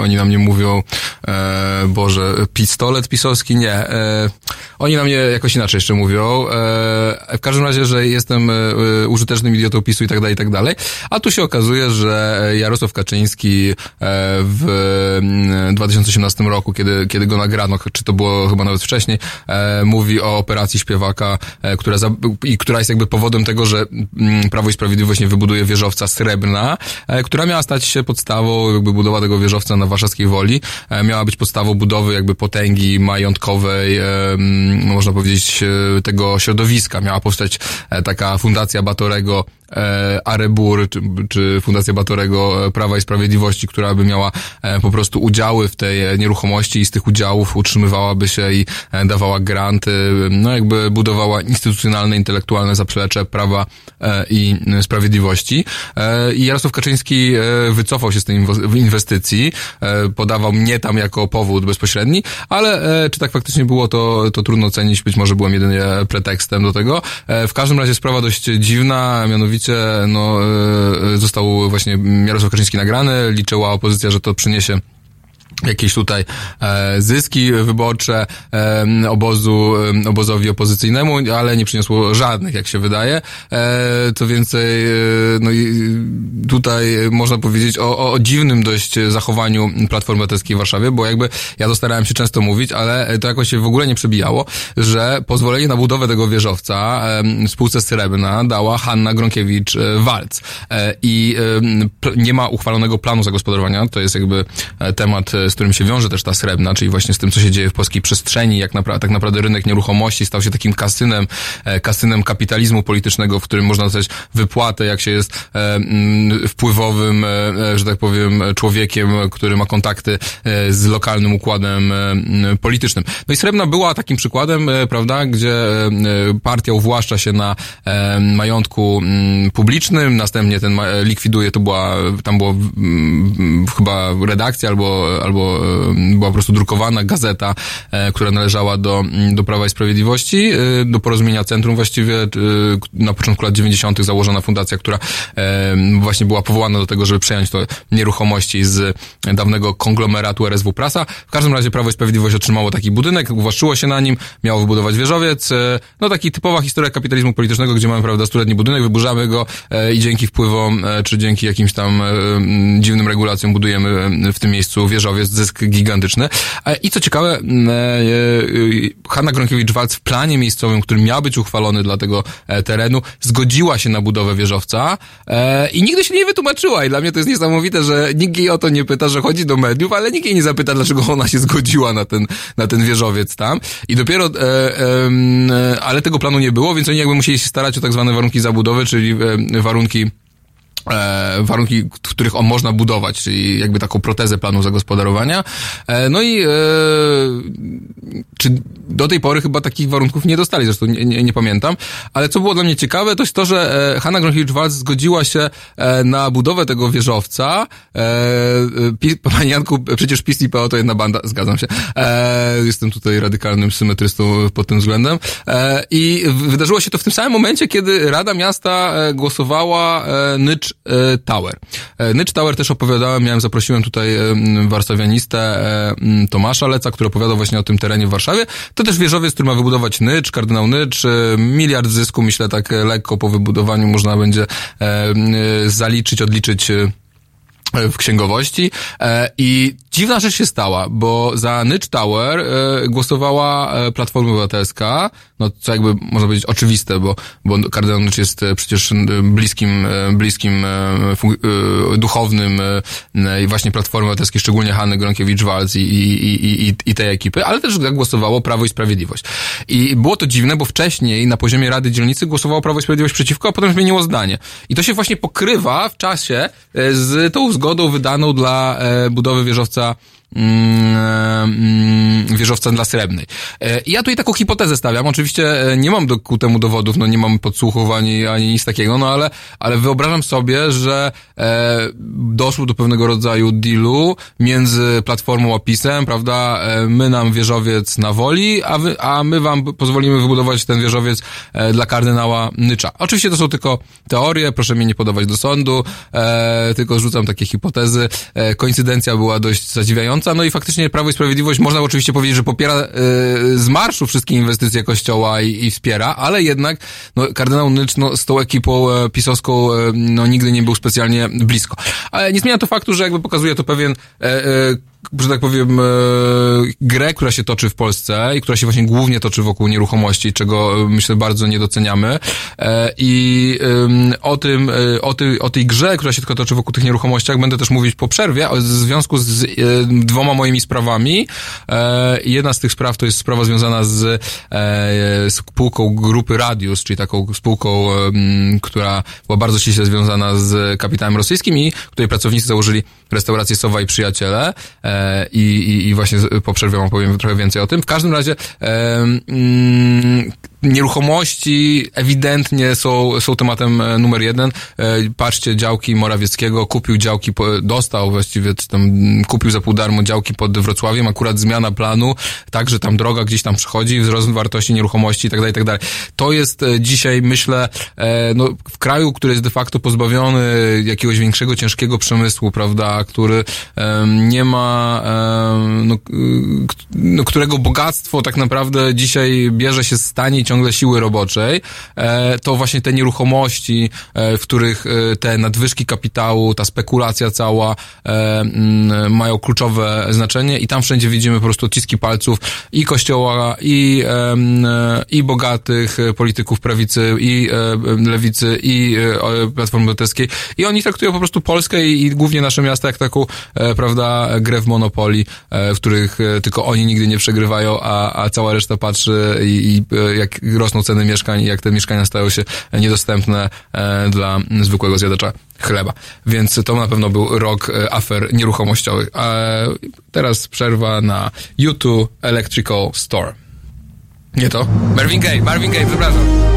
Speaker 2: oni na mnie mówią, e, Boże, pistolet pisowski? Nie. E, oni na mnie jakoś inaczej jeszcze mówią. E, w każdym razie, że jestem e, e, użytecznym idiotą PiSu i tak dalej, i tak dalej. A tu się okazuje, że Jarosław Kaczyński e, w mm, 2018 roku, kiedy, kiedy go nagrano, czy to było chyba nawet wcześniej, e, mówi o operacji śpiewaka, która, za, i która jest jakby powodem tego, że mm, Prawo i Sprawiedliwość nie wybuduje wieżowca Srebrna, która miała stać się podstawą jakby budowa tego wieżowca na warszawskiej woli, e, miała być podstawą budowy jakby potęgi majątkowej, e, można powiedzieć, e, tego środowiska. Miała powstać taka fundacja Batorego, e, Arebur, czy, czy Fundacja Batorego e, Prawa i Sprawiedliwości, która by miała e, po prostu udziały w tej e, nieruchomości i z tych udziałów utrzymywałaby się i e, dawała granty, no jakby budowała instytucjonalne, intelektualne zaplecze prawa e, i e, sprawiedliwości. E, I Jarosław Kaczyński e, wycofał się z tej inwestycji, e, podawał mnie tam jako powód bezpośredni, ale e, czy tak faktycznie było, to, to trudno ocenić, być może byłem jedynie pretekstem do tego. E, W każdym razie sprawa dość dziwna, mianowicie no, e, został właśnie Jarosław Kaczyński nagrany, liczyła opozycja, że to przyniesie jakieś tutaj e, zyski wyborcze e, obozu, obozowi opozycyjnemu, ale nie przyniosło żadnych, jak się wydaje. E, co więcej, e, no i tutaj można powiedzieć o, o dziwnym dość zachowaniu Platformy Obywatelskiej w Warszawie, bo jakby ja to starałem się często mówić, ale to jakoś się w ogóle nie przebijało, że pozwolenie na budowę tego wieżowca e, spółce Srebrna dała Hanna Gronkiewicz-Walc. E, I e, nie ma uchwalonego planu zagospodarowania, to jest jakby e, temat e, z którym się wiąże też ta srebrna, czyli właśnie z tym, co się dzieje w polskiej przestrzeni, jak napra- tak naprawdę rynek nieruchomości stał się takim kasynem, e, kasynem kapitalizmu politycznego, w którym można dostać wypłatę, jak się jest e, mm, wpływowym, e, że tak powiem, człowiekiem, który ma kontakty z lokalnym układem e, m, politycznym. No i Srebrna była takim przykładem, prawda, gdzie partia uwłaszcza się na majątku mm, publicznym, następnie ten likwiduje, to była, tam było mm, chyba redakcja albo, albo e, była po prostu drukowana gazeta, e, która należała do, mm, do Prawa i Sprawiedliwości, e, do Porozumienia Centrum właściwie, e, na początku lat 90. założona fundacja, która właśnie była powołana do tego, żeby przejąć to nieruchomości z dawnego konglomeratu RSW Prasa. W każdym razie Prawo i Sprawiedliwość otrzymało taki budynek, uwłaszczyło się na nim, miało wybudować wieżowiec, no taki typowa historia kapitalizmu politycznego, gdzie mamy, prawda, stuletni budynek, wyburzamy go i dzięki wpływom, czy dzięki jakimś tam dziwnym regulacjom budujemy w tym miejscu wieżowiec, zysk gigantyczny. E, I co ciekawe, e, e, Hanna Gronkiewicz-Walc w planie miejscowym, który miał być uchwalony dla tego terenu, zgodziła się na budowę wieżowca i nigdy się nie wytłumaczyła i dla mnie to jest niesamowite, że nikt jej o to nie pyta, że chodzi do mediów, ale nikt jej nie zapyta, dlaczego ona się zgodziła na ten, na ten wieżowiec tam i dopiero, ale tego planu nie było, więc oni jakby musieli się starać o tak zwane warunki zabudowy, czyli warunki e, warunki, w których on można budować, czyli jakby taką protezę planu zagospodarowania. E, no i e, czy do tej pory chyba takich warunków nie dostali, zresztą nie, nie, nie pamiętam, ale co było dla mnie ciekawe, to jest to, że Hanna Gronkiewicz-Waltz zgodziła się na budowę tego wieżowca. E, pi, Panie Janku, przecież PiS i PO to jedna banda, zgadzam się. Jestem tutaj radykalnym symetrystą pod tym względem. I wydarzyło się to w tym samym momencie, kiedy Rada Miasta głosowała Nycz Tower. E, Nycz Tower też opowiadałem, miałem, zaprosiłem tutaj e, warszawianistę e, Tomasza Leca, który opowiadał właśnie o tym terenie w Warszawie. To też wieżowiec, który ma wybudować Nycz, kardynał Nycz, e, miliard zysku, myślę tak e, lekko po wybudowaniu można będzie e, e, zaliczyć, odliczyć e, w księgowości e, i dziwna rzecz się stała, bo za Nycz Tower e, głosowała e, Platforma Obywatelska, no co jakby można powiedzieć oczywiste, bo, bo kardynał Nycz jest e, przecież bliskim, bliskim duchownym i właśnie Platformy Obywatelskiej, szczególnie Hanny Gronkiewicz-Waltz i, i, i, i, tej ekipy, ale też głosowało Prawo i Sprawiedliwość. I było to dziwne, bo wcześniej na poziomie Rady Dzielnicy głosowało Prawo i Sprawiedliwość przeciwko, a potem zmieniło zdanie. I to się właśnie pokrywa w czasie z tą zgodą wydaną dla budowy wieżowca mm, mm, wieżowca dla Srebrnej. E, ja tutaj taką hipotezę stawiam. Oczywiście e, nie mam do, ku temu dowodów, no nie mam podsłuchów ani, ani nic takiego, no ale, ale wyobrażam sobie, że e, doszło do pewnego rodzaju dealu między Platformą a PiSem, prawda? E, my nam wieżowiec na woli, a, wy, a my wam pozwolimy wybudować ten wieżowiec dla kardynała Nycza. Oczywiście to są tylko teorie, proszę mnie nie podawać do sądu, e, tylko rzucam takie hipotezy. E, koincydencja była dość zadziwiająca, no i faktycznie Prawo i Sprawiedliwość można oczywiście powiedzieć, że popiera e, z marszu wszystkie inwestycje kościoła i, i wspiera, ale jednak no, kardynał Nycz no, z tą ekipą e, pisowską e, no, nigdy nie był specjalnie blisko. Ale nie zmienia to faktu, że jakby pokazuje to pewien e, e, że tak powiem, e, grę, która się toczy w Polsce i która się właśnie głównie toczy wokół nieruchomości, czego e, myślę bardzo nie doceniamy. E, I o tym, o, tej, o tej grze, która się tylko toczy wokół tych nieruchomościach, będę też mówić po przerwie, w związku z dwoma moimi sprawami. Jedna z tych spraw to jest sprawa związana z spółką grupy Radius, czyli taką spółką, która była bardzo ściśle związana z kapitałem rosyjskim i której pracownicy założyli restaurację Sowa i Przyjaciele i, i, i właśnie po przerwie wam powiem trochę więcej o tym. W każdym razie em, mm, nieruchomości ewidentnie są, są tematem e, numer jeden. E, Patrzcie, działki Morawieckiego, kupił działki, dostał właściwie, czy tam mm, kupił za pół darmo działki pod Wrocławiem, akurat zmiana planu, tak, że tam droga gdzieś tam przychodzi, wzrost wartości nieruchomości i tak dalej, i tak. To jest e, dzisiaj, myślę, no, w kraju, który jest de facto pozbawiony jakiegoś większego, ciężkiego przemysłu, prawda, który nie ma, no, no, którego bogactwo tak naprawdę dzisiaj bierze się z ciągle siły roboczej, e, to właśnie te nieruchomości, e, w których e, te nadwyżki kapitału, ta spekulacja cała mm, mają kluczowe znaczenie i tam wszędzie widzimy po prostu odciski palców i kościoła, i, i bogatych polityków prawicy, i lewicy, i Platformy Obywatelskiej. I oni traktują po prostu Polskę i, głównie nasze miasta jak taką, prawda, grę w Monopoli, w których tylko oni nigdy nie przegrywają, a, a cała reszta patrzy i, i e, jak rosną ceny mieszkań i jak te mieszkania stają się niedostępne e, dla zwykłego zjadacza chleba. Więc to na pewno był rok e, afer nieruchomościowych. A teraz przerwa na YouTube Electrical Store. Nie to? Marvin Gaye, Marvin Gaye, przepraszam.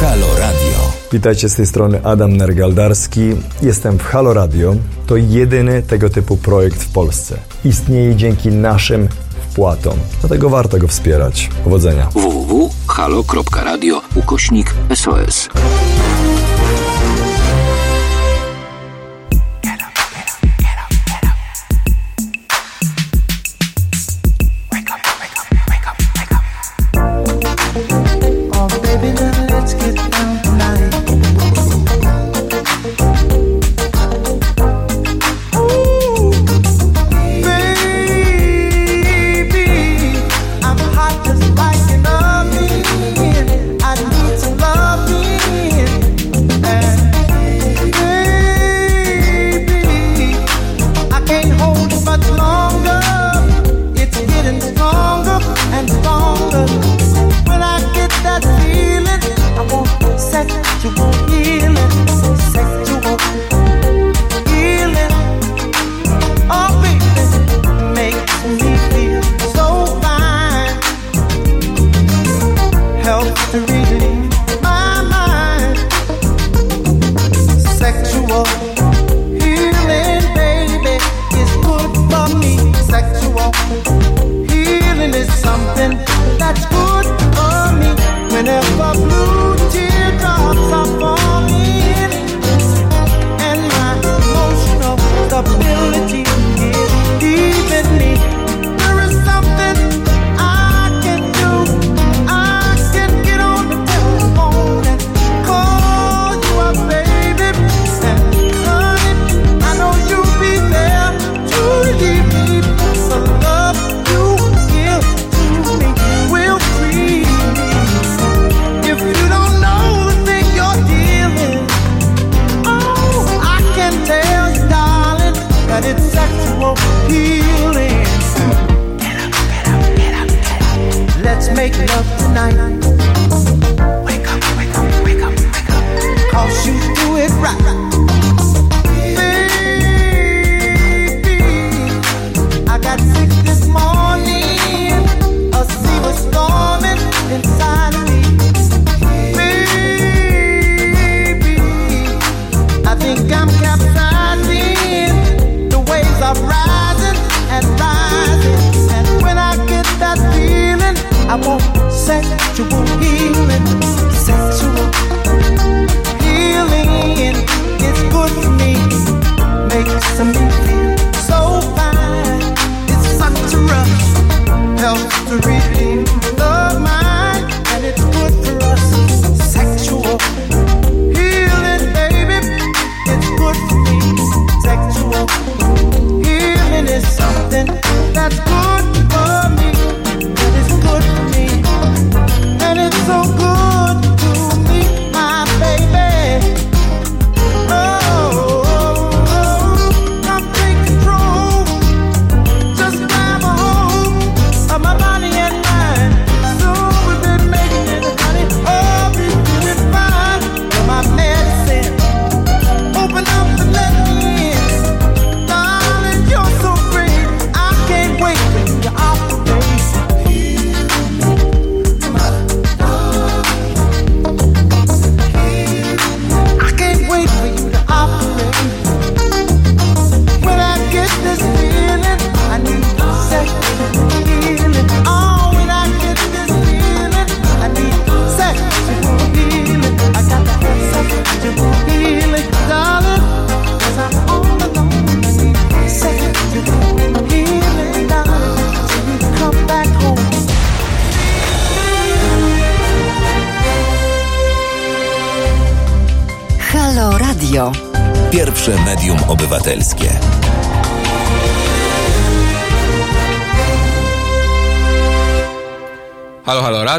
Speaker 1: Halo Radio.
Speaker 5: Witajcie z tej strony Adam Nergaldarski. Jestem w Halo Radio. To jedyny tego typu projekt w Polsce. Istnieje dzięki naszym wpłatom. Dlatego warto go wspierać. Powodzenia.
Speaker 6: www.halo.radio ukośnik SOS.
Speaker 7: That's good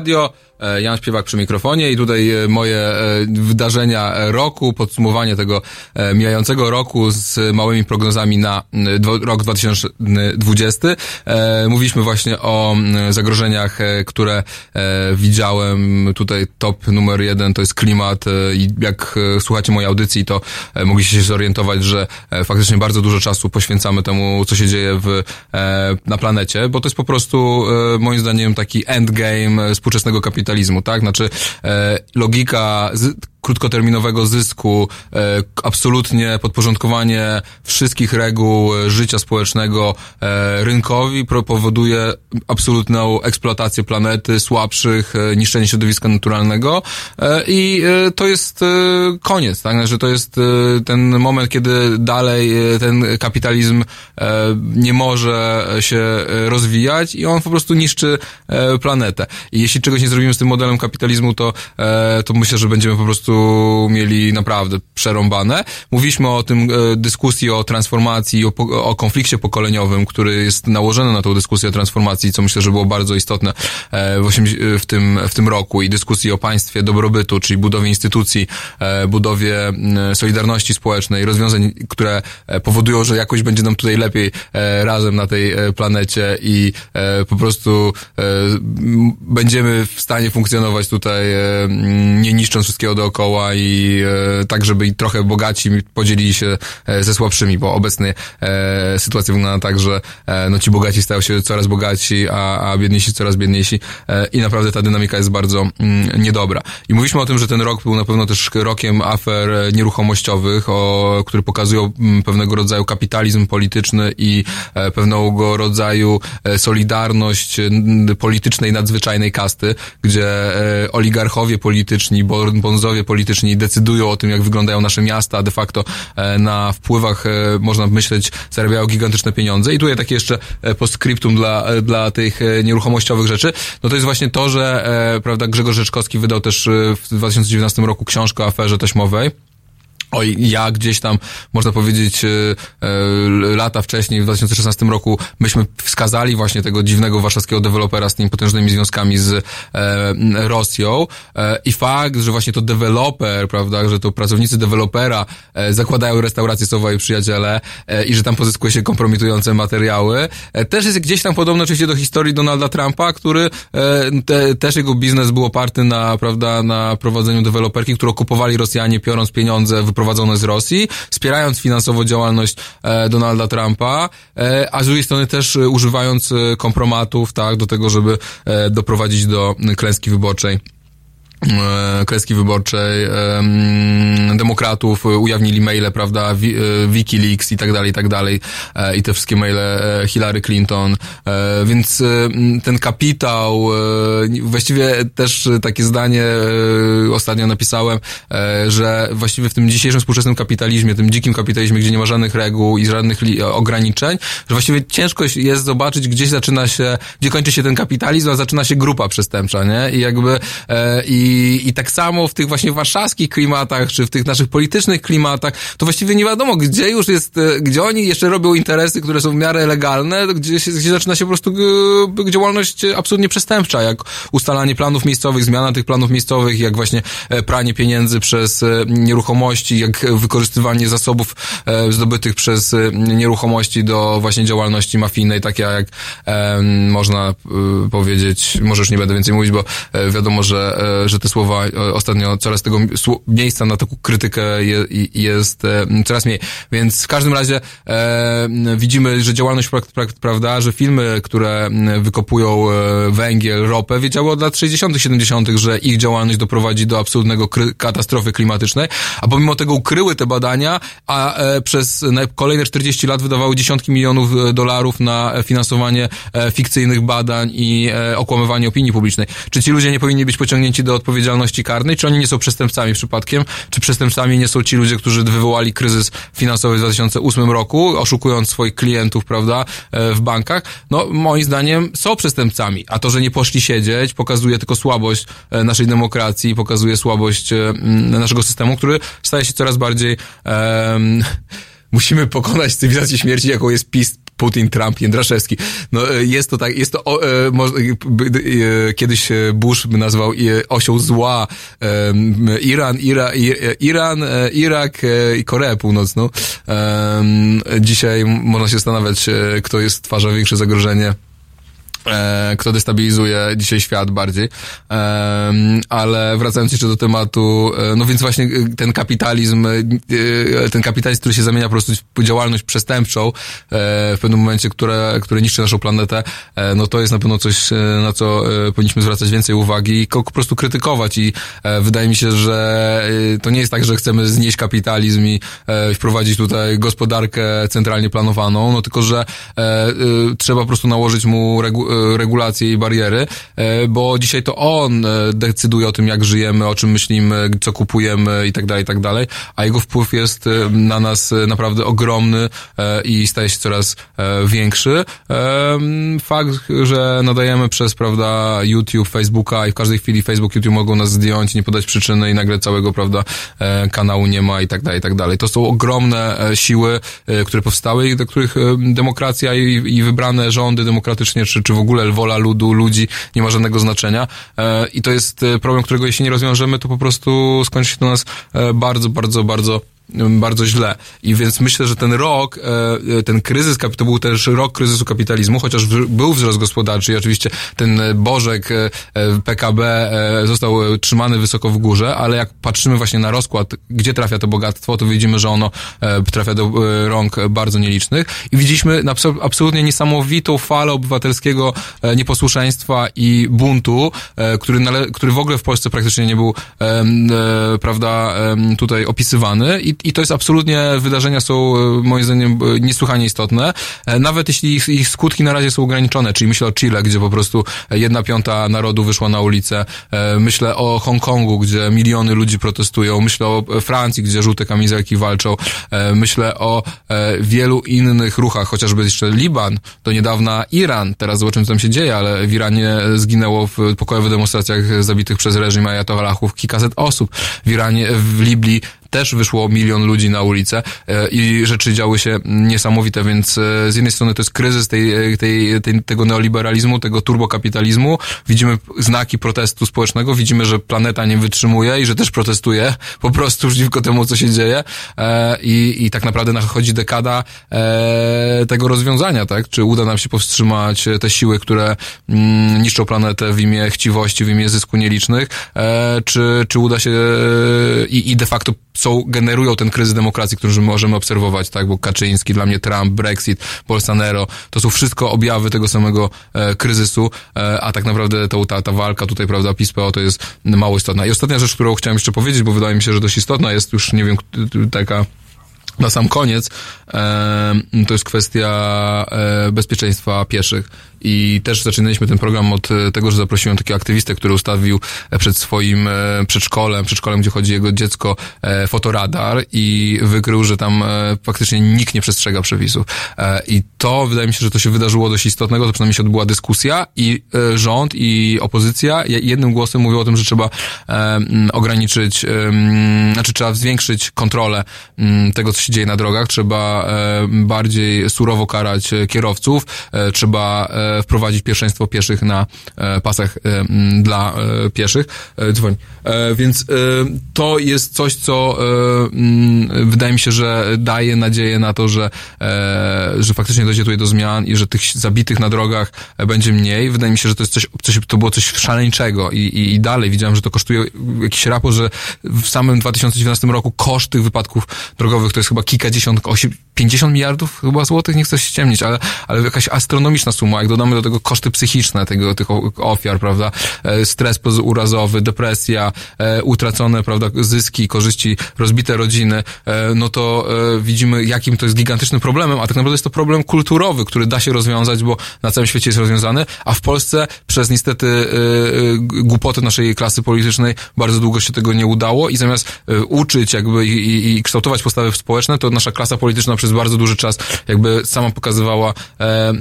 Speaker 8: radio.
Speaker 2: E, Jan Śpiewak przy mikrofonie i tutaj e, moje e, wydarzenia roku, podsumowanie tego mijającego roku z małymi prognozami na rok 2020. Mówiliśmy właśnie o zagrożeniach, które widziałem. Tutaj top numer jeden to jest klimat i jak słuchacie mojej audycji, to mogliście się zorientować, że faktycznie bardzo dużo czasu poświęcamy temu, co się dzieje w, na planecie, bo to jest po prostu moim zdaniem taki endgame współczesnego kapitalizmu tak? Znaczy e, logika krótkoterminowego zysku, e, absolutnie podporządkowanie wszystkich reguł e, życia społecznego e, rynkowi powoduje absolutną eksploatację planety, słabszych, niszczenie środowiska naturalnego i to jest koniec, tak? Znaczy to jest ten moment, kiedy dalej ten kapitalizm nie może się rozwijać i on po prostu niszczy planetę. I jeśli czegoś nie zrobimy z tym modelem kapitalizmu, to, to myślę, że będziemy po prostu mieli naprawdę przerąbane. Mówiliśmy o tym e, dyskusji o transformacji, o, o konflikcie pokoleniowym, który jest nałożony na tą dyskusję o transformacji, co myślę, że było bardzo istotne e, w, w, tym, w tym roku i dyskusji o państwie dobrobytu, czyli budowie instytucji, e, budowie solidarności społecznej, rozwiązań, które powodują, że jakoś będzie nam tutaj lepiej razem na tej planecie i po prostu będziemy w stanie funkcjonować tutaj nie niszcząc wszystkiego dookoła dookoła i e, tak, żeby trochę bogaci podzielili się e, ze słabszymi, bo obecnie e, sytuacja wygląda tak, że e, no ci bogaci stają się coraz bogaci, a, a biedniejsi coraz biedniejsi i naprawdę ta dynamika jest bardzo mm, niedobra. I mówiliśmy o tym, że ten rok był na pewno też rokiem afer nieruchomościowych, o, które pokazują mm, pewnego rodzaju kapitalizm polityczny i e, pewnego rodzaju solidarność politycznej nadzwyczajnej kasty, gdzie oligarchowie polityczni, bonzowie polityczni decydują o tym, jak wyglądają nasze miasta, a de facto e, na wpływach, e, można myśleć, zarabiają gigantyczne pieniądze. I tutaj takie jeszcze e, postscriptum dla, dla tych nieruchomościowych rzeczy, no to jest właśnie to, że, prawda, Grzegorz Rzeczkowski wydał też w 2019 roku książkę o aferze taśmowej. Oj, ja gdzieś tam, można powiedzieć, e, e, lata wcześniej, w 2016 roku, myśmy wskazali właśnie tego dziwnego warszawskiego dewelopera z tymi potężnymi związkami z e, Rosją. I fakt, że właśnie to deweloper, prawda, że to pracownicy dewelopera zakładają restaurację Sowa i Przyjaciele i że tam pozyskuje się kompromitujące materiały, też jest gdzieś tam podobne oczywiście do historii Donalda Trumpa, który te, też jego biznes był oparty na, prawda, na prowadzeniu deweloperki, którą kupowali Rosjanie, piorąc pieniądze, wyprowadzone z Rosji, wspierając finansowo działalność e, Donalda Trumpa, e, a z drugiej strony też e, używając kompromatów, tak, do tego, żeby doprowadzić do klęski wyborczej. E, kreski wyborczej demokratów ujawnili maile, prawda, e, Wikileaks i tak dalej, i tak dalej e, i te wszystkie maile Hillary Clinton, więc ten kapitał, właściwie też takie zdanie ostatnio napisałem, że właściwie w tym dzisiejszym współczesnym kapitalizmie, tym dzikim kapitalizmie, gdzie nie ma żadnych reguł i żadnych ograniczeń, że właściwie ciężko jest zobaczyć, gdzieś zaczyna się, gdzie kończy się ten kapitalizm, a zaczyna się grupa przestępcza, nie? I jakby i i, I tak samo w tych właśnie warszawskich klimatach, czy w tych naszych politycznych klimatach, to właściwie nie wiadomo, gdzie już jest, e, gdzie oni jeszcze robią interesy, które są w miarę legalne, gdzie, gdzie zaczyna się po prostu e, działalność absolutnie przestępcza, jak ustalanie planów miejscowych, zmiana tych planów miejscowych, jak właśnie e, pranie pieniędzy przez nieruchomości, jak wykorzystywanie zasobów zdobytych przez nieruchomości do właśnie działalności mafijnej, takie jak można powiedzieć, może już nie będę więcej mówić, bo wiadomo, że, że te słowa e, ostatnio coraz tego miejsca na taką krytykę je, jest e, coraz mniej. Więc w każdym razie e, widzimy, że działalność, prawda, że filmy, które wykopują e, węgiel, ropę, wiedziały od lat 60., 70., że ich działalność doprowadzi do absolutnego katastrofy klimatycznej, a pomimo tego ukryły te badania, a e, przez kolejne 40 lat wydawały dziesiątki milionów dolarów na finansowanie fikcyjnych badań i okłamywanie opinii publicznej. Czy ci ludzie nie powinni być pociągnięci do odpowiedzialności odpowiedzialności karnej? Czy oni nie są przestępcami przypadkiem? Czy przestępcami nie są ci ludzie, którzy wywołali kryzys finansowy w 2008 roku, oszukując swoich klientów, prawda, e, w bankach? No, moim zdaniem są przestępcami. A to, że nie poszli siedzieć, pokazuje tylko słabość e, naszej demokracji, pokazuje słabość e, naszego systemu, który staje się coraz bardziej... em, musimy pokonać cywilizację śmierci, jaką jest PiS, Putin, Trump, Jędraszewski. No, e, jest to tak, jest to, e, może, e, e, kiedyś e, Bush by nazwał osią zła e, Iran, Ira, i, Iran, Irak i Koreę Północną. Dzisiaj można się zastanawiać, kto jest twarzą większe zagrożenie e, kto destabilizuje dzisiaj świat bardziej. Ale wracając jeszcze do tematu, e, no więc właśnie e, ten kapitalizm, e, ten kapitalizm, który się zamienia po prostu w działalność przestępczą w pewnym momencie, które, które niszczy naszą planetę, no to jest na pewno coś, na co powinniśmy zwracać więcej uwagi i po prostu krytykować i wydaje mi się, że to nie jest tak, że chcemy znieść kapitalizm i wprowadzić tutaj gospodarkę centralnie planowaną, no tylko, że trzeba po prostu nałożyć mu regu, regulacje i bariery, e, bo dzisiaj to on e, decyduje o tym, jak żyjemy, o czym myślimy, co kupujemy i tak dalej, i tak dalej, a jego wpływ jest e, na nas e, naprawdę ogromny e, i staje się coraz e, większy. E, Fakt, że nadajemy przez, prawda, YouTube, Facebooka i w każdej chwili Facebook, YouTube mogą nas zdjąć, nie podać przyczyny i nagle całego, prawda, e, kanału nie ma i tak dalej, i tak dalej. To są ogromne e, siły, e, które powstały i do których e, demokracja i, i wybrane rządy demokratycznie, czy, czy w ogóle wola ludu, ludzi nie ma żadnego znaczenia. E, I to jest e, problem, którego jeśli nie rozwiążemy, to po prostu skończy się to nas e, bardzo, bardzo, bardzo bardzo źle. I więc myślę, że ten rok, e, e, ten kryzys, to był też rok kryzysu kapitalizmu, chociaż był wzrost gospodarczy i oczywiście ten e, bożek PKB został trzymany wysoko w górze, ale jak patrzymy właśnie na rozkład, gdzie trafia to bogactwo, to widzimy, że ono trafia do rąk bardzo nielicznych i widzieliśmy absolutnie niesamowitą falę obywatelskiego nieposłuszeństwa i buntu, który, który w ogóle w Polsce praktycznie nie był, prawda, tutaj opisywany i, i to jest absolutnie, wydarzenia są e, moim zdaniem e, niesłychanie istotne, e, nawet jeśli ich, ich skutki na razie są ograniczone, czyli myślę o Chile, gdzie po prostu jedna piąta narodu wyszła na ulicę, myślę o Hongkongu, gdzie miliony ludzi protestują, myślę o Francji, gdzie żółte kamizelki walczą, myślę o wielu innych ruchach, chociażby jeszcze Liban, do niedawna Iran, teraz zobaczymy co tam się dzieje, ale w Iranie zginęło w pokojowych demonstracjach zabitych przez reżim ajatollahów kilkaset osób, w Iranie, w Libii też wyszło milion ludzi na ulicę e, i rzeczy działy się niesamowite, więc e, z jednej strony to jest kryzys tej, e, tej, tej, tego neoliberalizmu, tego turbokapitalizmu. Widzimy znaki protestu społecznego, widzimy, że planeta nie wytrzymuje i że też protestuje po prostu przeciwko temu, co się dzieje i, i tak naprawdę nadchodzi dekada tego rozwiązania, tak? Czy uda nam się powstrzymać te siły, które mm, niszczą planetę w imię chciwości, w imię zysku nielicznych, czy, czy uda się i, i de facto są, generują ten kryzys demokracji, który możemy obserwować, tak, bo Kaczyński, dla mnie Trump, Brexit, Bolsonaro, to są wszystko objawy tego samego e, kryzysu, e, a tak naprawdę to, ta, ta walka tutaj, prawda, PiS-PO to jest mało istotna. I ostatnia rzecz, którą chciałem jeszcze powiedzieć, bo wydaje mi się, że dość istotna jest już, nie wiem, taka na sam koniec, e, to jest kwestia e, bezpieczeństwa pieszych. I też zaczynaliśmy ten program od e, tego, że zaprosiłem takiego aktywistę, który ustawił e, przed swoim e, przedszkolem, przedszkolem, gdzie chodzi jego dziecko, fotoradar i wykrył, że tam faktycznie nikt nie przestrzega przepisów. I to wydaje mi się, że to się wydarzyło dość istotnego, to przynajmniej się odbyła dyskusja i rząd i opozycja. Je- jednym głosem mówią o tym, że trzeba ograniczyć, znaczy trzeba zwiększyć kontrolę tego, co się dzieje na drogach, trzeba bardziej surowo karać kierowców, trzeba wprowadzić pierwszeństwo pieszych na e, pasach e, dla e, pieszych. Dzwoń. Więc to jest coś, co wydaje mi się, że daje nadzieję na to, że, że faktycznie dojdzie tutaj do zmian i że tych zabitych na drogach będzie mniej. Wydaje mi się, że to jest coś, coś to było coś szaleńczego i, i, i dalej widziałem, że to kosztuje jakiś raport, że w samym 2019 roku koszt tych wypadków drogowych to jest chyba kilkadziesiąt, osie- 50 miliardów chyba złotych, nie chcę się ściemnić, ale, ale jakaś astronomiczna suma, jak dodamy do tego koszty psychiczne tego, tych ofiar, prawda, e, stres urazowy, depresja, e, utracone, prawda, zyski, korzyści, rozbite rodziny, e, no to widzimy, jakim to jest gigantycznym problemem, a tak naprawdę jest to problem kulturowy, który da się rozwiązać, bo na całym świecie jest rozwiązany, a w Polsce przez niestety głupoty naszej klasy politycznej bardzo długo się tego nie udało i zamiast uczyć jakby i, i, kształtować postawy społeczne, to nasza klasa polityczna przez bardzo duży czas jakby sama pokazywała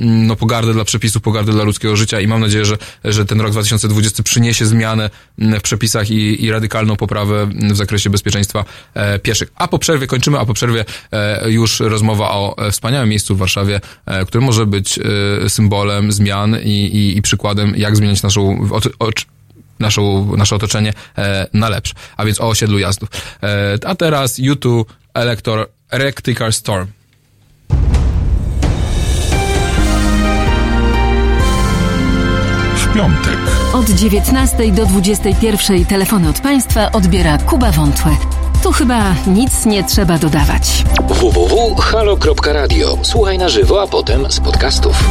Speaker 2: no, pogardę dla przepisów, pogardę dla ludzkiego życia i mam nadzieję, że, że ten rok 2020 przyniesie zmianę mm, w przepisach i, i radykalną poprawę mm, w zakresie bezpieczeństwa e, pieszych. A po przerwie kończymy, a po przerwie e, już rozmowa o e, wspaniałym miejscu w Warszawie, e, które może być e, symbolem zmian i, i, i przykładem, jak zmieniać naszą oczy- ocz- naszą, nasze otoczenie e, na lepsze, a więc o osiedlu jazdów. E, a teraz YouTube Elector Electrical Storm.
Speaker 1: W piątek.
Speaker 4: Od 19 do 21 telefony od Państwa odbiera Kuba Wątłe. Tu chyba nic nie trzeba dodawać.
Speaker 9: www.halo.radio. Słuchaj na żywo, a potem z podcastów.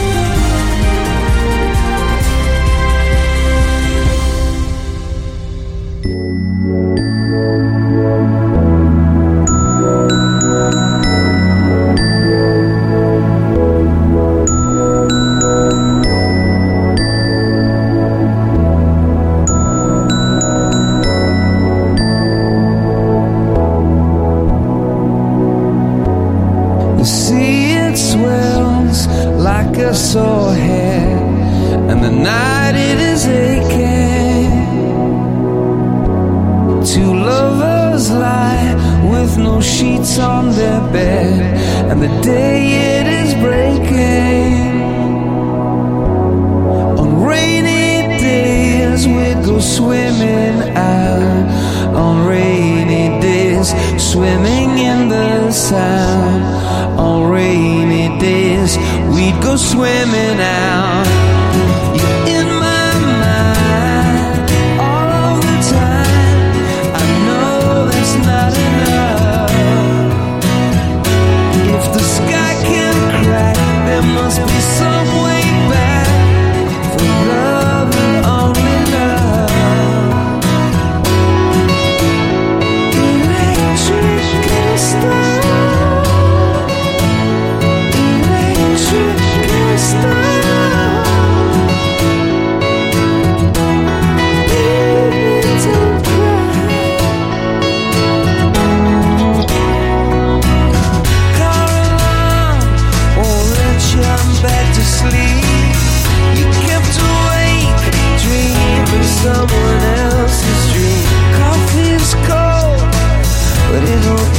Speaker 10: A sore and the night it is aching. Two lovers lie with no sheets on their bed, and the day it is breaking. On rainy days we go swimming out. On rainy days, swimming in the sound. On rainy go swimming out.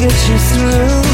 Speaker 10: Get you through.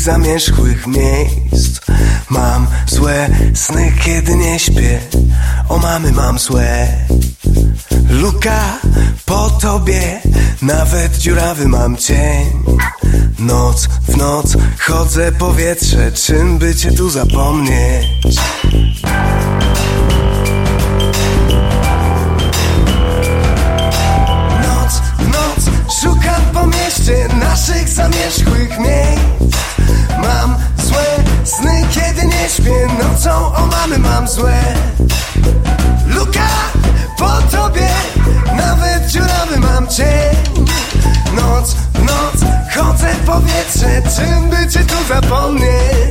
Speaker 8: Naszych zamierzchłych miejsc. Mam złe sny, kiedy nie śpię. O mamy mam złe. Luka po tobie. Nawet dziurawy mam cień. Noc w noc chodzę powietrze Czym by cię tu zapomnieć? Noc w noc szukam po mieście Naszych zamierzchłych miejsc śpię Nocą o mamy mam złe Luka po tobie Nawet dziurawy mam cień Noc w noc chodzę powietrze Czym by cię tu zapomnieć?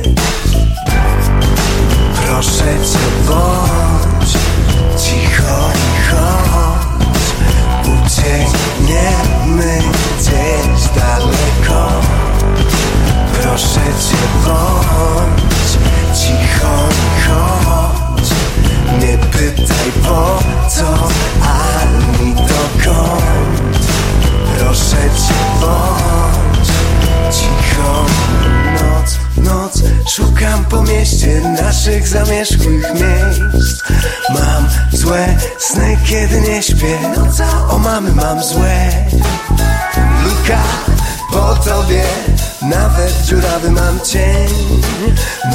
Speaker 8: Dziurawy mam cień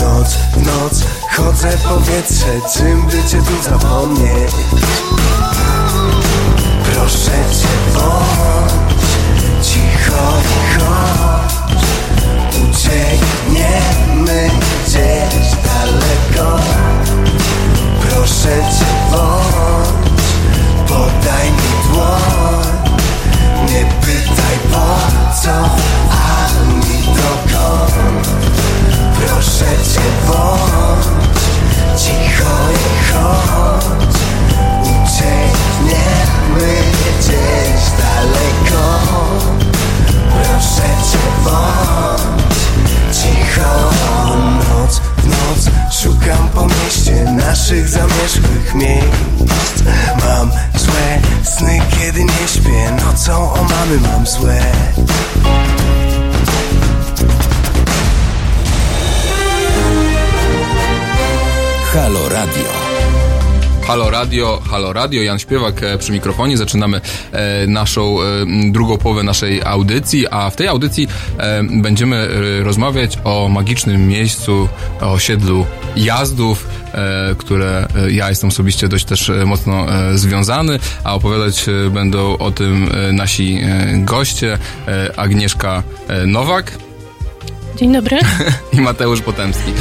Speaker 8: Noc w noc chodzę powietrze Czym by cię tu zapomnieć?
Speaker 1: Radio,
Speaker 2: Halo Radio, Jan Śpiewak e, przy mikrofonie. Zaczynamy e, naszą e, drugą połowę naszej audycji, a w tej audycji będziemy rozmawiać o magicznym miejscu, o osiedlu Jazdów, które ja jestem osobiście dość też mocno związany, a opowiadać będą o tym nasi goście, Agnieszka Nowak
Speaker 11: Dzień dobry.
Speaker 2: i Mateusz Potemski.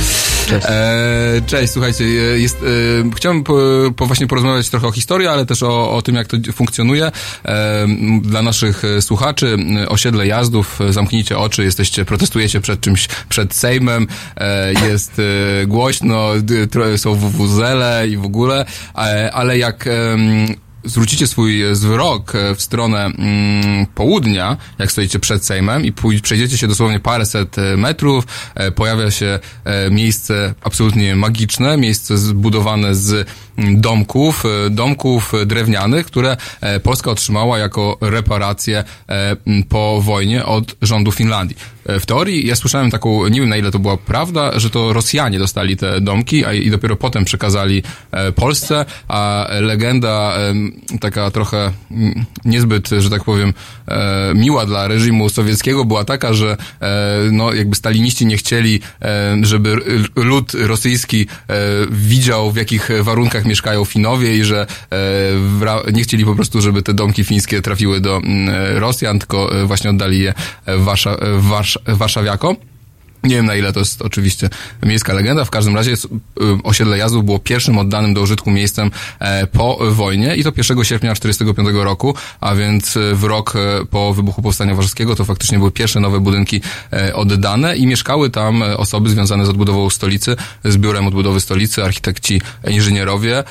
Speaker 12: Cześć.
Speaker 2: E, cześć, słuchajcie, e, jest, e, chciałbym po, po właśnie porozmawiać trochę o historii, ale też o, o tym, jak to funkcjonuje. E, dla naszych e, słuchaczy, m, osiedle jazdów, e, zamknijcie oczy, jesteście, protestujecie przed czymś, przed Sejmem, e, jest e, głośno, są WWZele i w ogóle, e, ale jak zwrócicie swój wzrok e, w stronę mm, południa, jak stoicie przed Sejmem i przejdziecie się dosłownie paręset e, metrów, e, pojawia się e, miejsce absolutnie magiczne, miejsce zbudowane z mm, domków, e, domków e, drewnianych, które e, Polska otrzymała jako reparacje e, po wojnie od rządu Finlandii. E, W teorii ja słyszałem taką, nie wiem na ile to była prawda, że to Rosjanie dostali te domki a, i dopiero potem przekazali e, Polsce, a legenda taka trochę mm, niezbyt, że tak powiem, e, miła dla reżimu sowieckiego była taka, że e, no jakby staliniści nie chcieli, e, żeby lud rosyjski widział w jakich warunkach mieszkają Finowie i że nie chcieli po prostu, żeby te domki fińskie trafiły do mm, Rosjan, tylko właśnie oddali je Warsza- Warsz- Warszawiakom. Nie wiem na ile to jest oczywiście miejska legenda, w każdym razie y, osiedle Jazdów było pierwszym oddanym do użytku miejscem e, po wojnie i to 1 sierpnia 1945 roku, a więc e, w rok e, po wybuchu Powstania Warszawskiego to faktycznie były pierwsze nowe budynki oddane i mieszkały tam osoby związane z odbudową stolicy, z biurem odbudowy stolicy, architekci, inżynierowie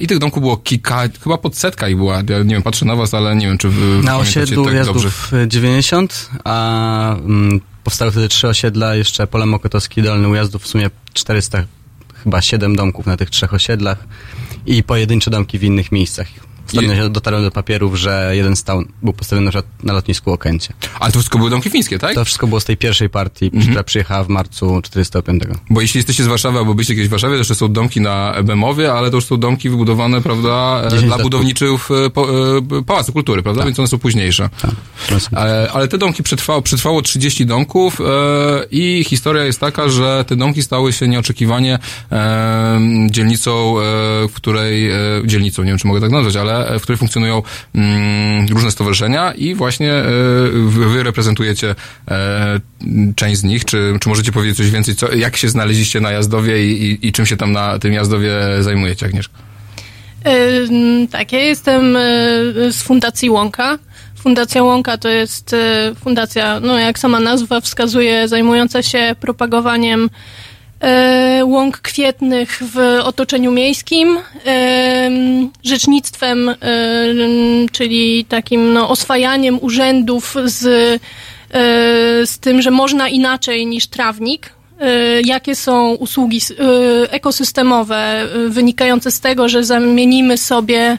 Speaker 2: i tych domków było kilka, chyba pod setka ich była, ja nie wiem, patrzę na was, ale nie wiem, czy wy
Speaker 12: Na osiedlu
Speaker 2: tak dobrze.
Speaker 12: Jazdów 90, a mm, powstały wtedy trzy osiedla, jeszcze Pole Mokotowski, Dolny Ujazdów, w sumie 400, chyba 7 domków na tych trzech osiedlach i pojedyncze domki w innych miejscach. Ostatnio się dotarłem do papierów, że jeden stał był postawiony na, na lotnisku Okęcie.
Speaker 2: Ale to wszystko były domki fińskie, tak?
Speaker 12: To wszystko było z tej pierwszej partii, która przyjechała w marcu 45.
Speaker 2: Bo jeśli jesteście z Warszawy albo byliście kiedyś w Warszawie, to jeszcze są domki na Bemowie, ale to już są domki wybudowane, prawda, e,
Speaker 12: 10
Speaker 2: dla budowniczych e, po, e, Pałacu Kultury, prawda? Więc one są późniejsze.
Speaker 12: Są-
Speaker 2: Ale, ale te domki przetrwało, przetrwało 30 domków e, i historia jest taka, że te domki stały się nieoczekiwanie e, dzielnicą, e, w której, dzielnicą, nie wiem czy mogę tak nazwać, ale e, w której funkcjonują mm, różne stowarzyszenia i właśnie e, wy, reprezentujecie e, część z nich. Czy, czy możecie powiedzieć coś więcej, co, jak się znaleźliście na Jazdowie i, i, i czym się tam na tym Jazdowie zajmujecie, Agnieszka?
Speaker 11: Ym, Tak, ja jestem z Fundacji Łąka. Fundacja Łąka to jest fundacja, no jak sama nazwa wskazuje, zajmująca się propagowaniem łąk kwietnych w otoczeniu miejskim, rzecznictwem, czyli takim no, oswajaniem urzędów z, y, z tym, że można inaczej niż trawnik. Y, Jakie są usługi ekosystemowe wynikające z tego, że zamienimy sobie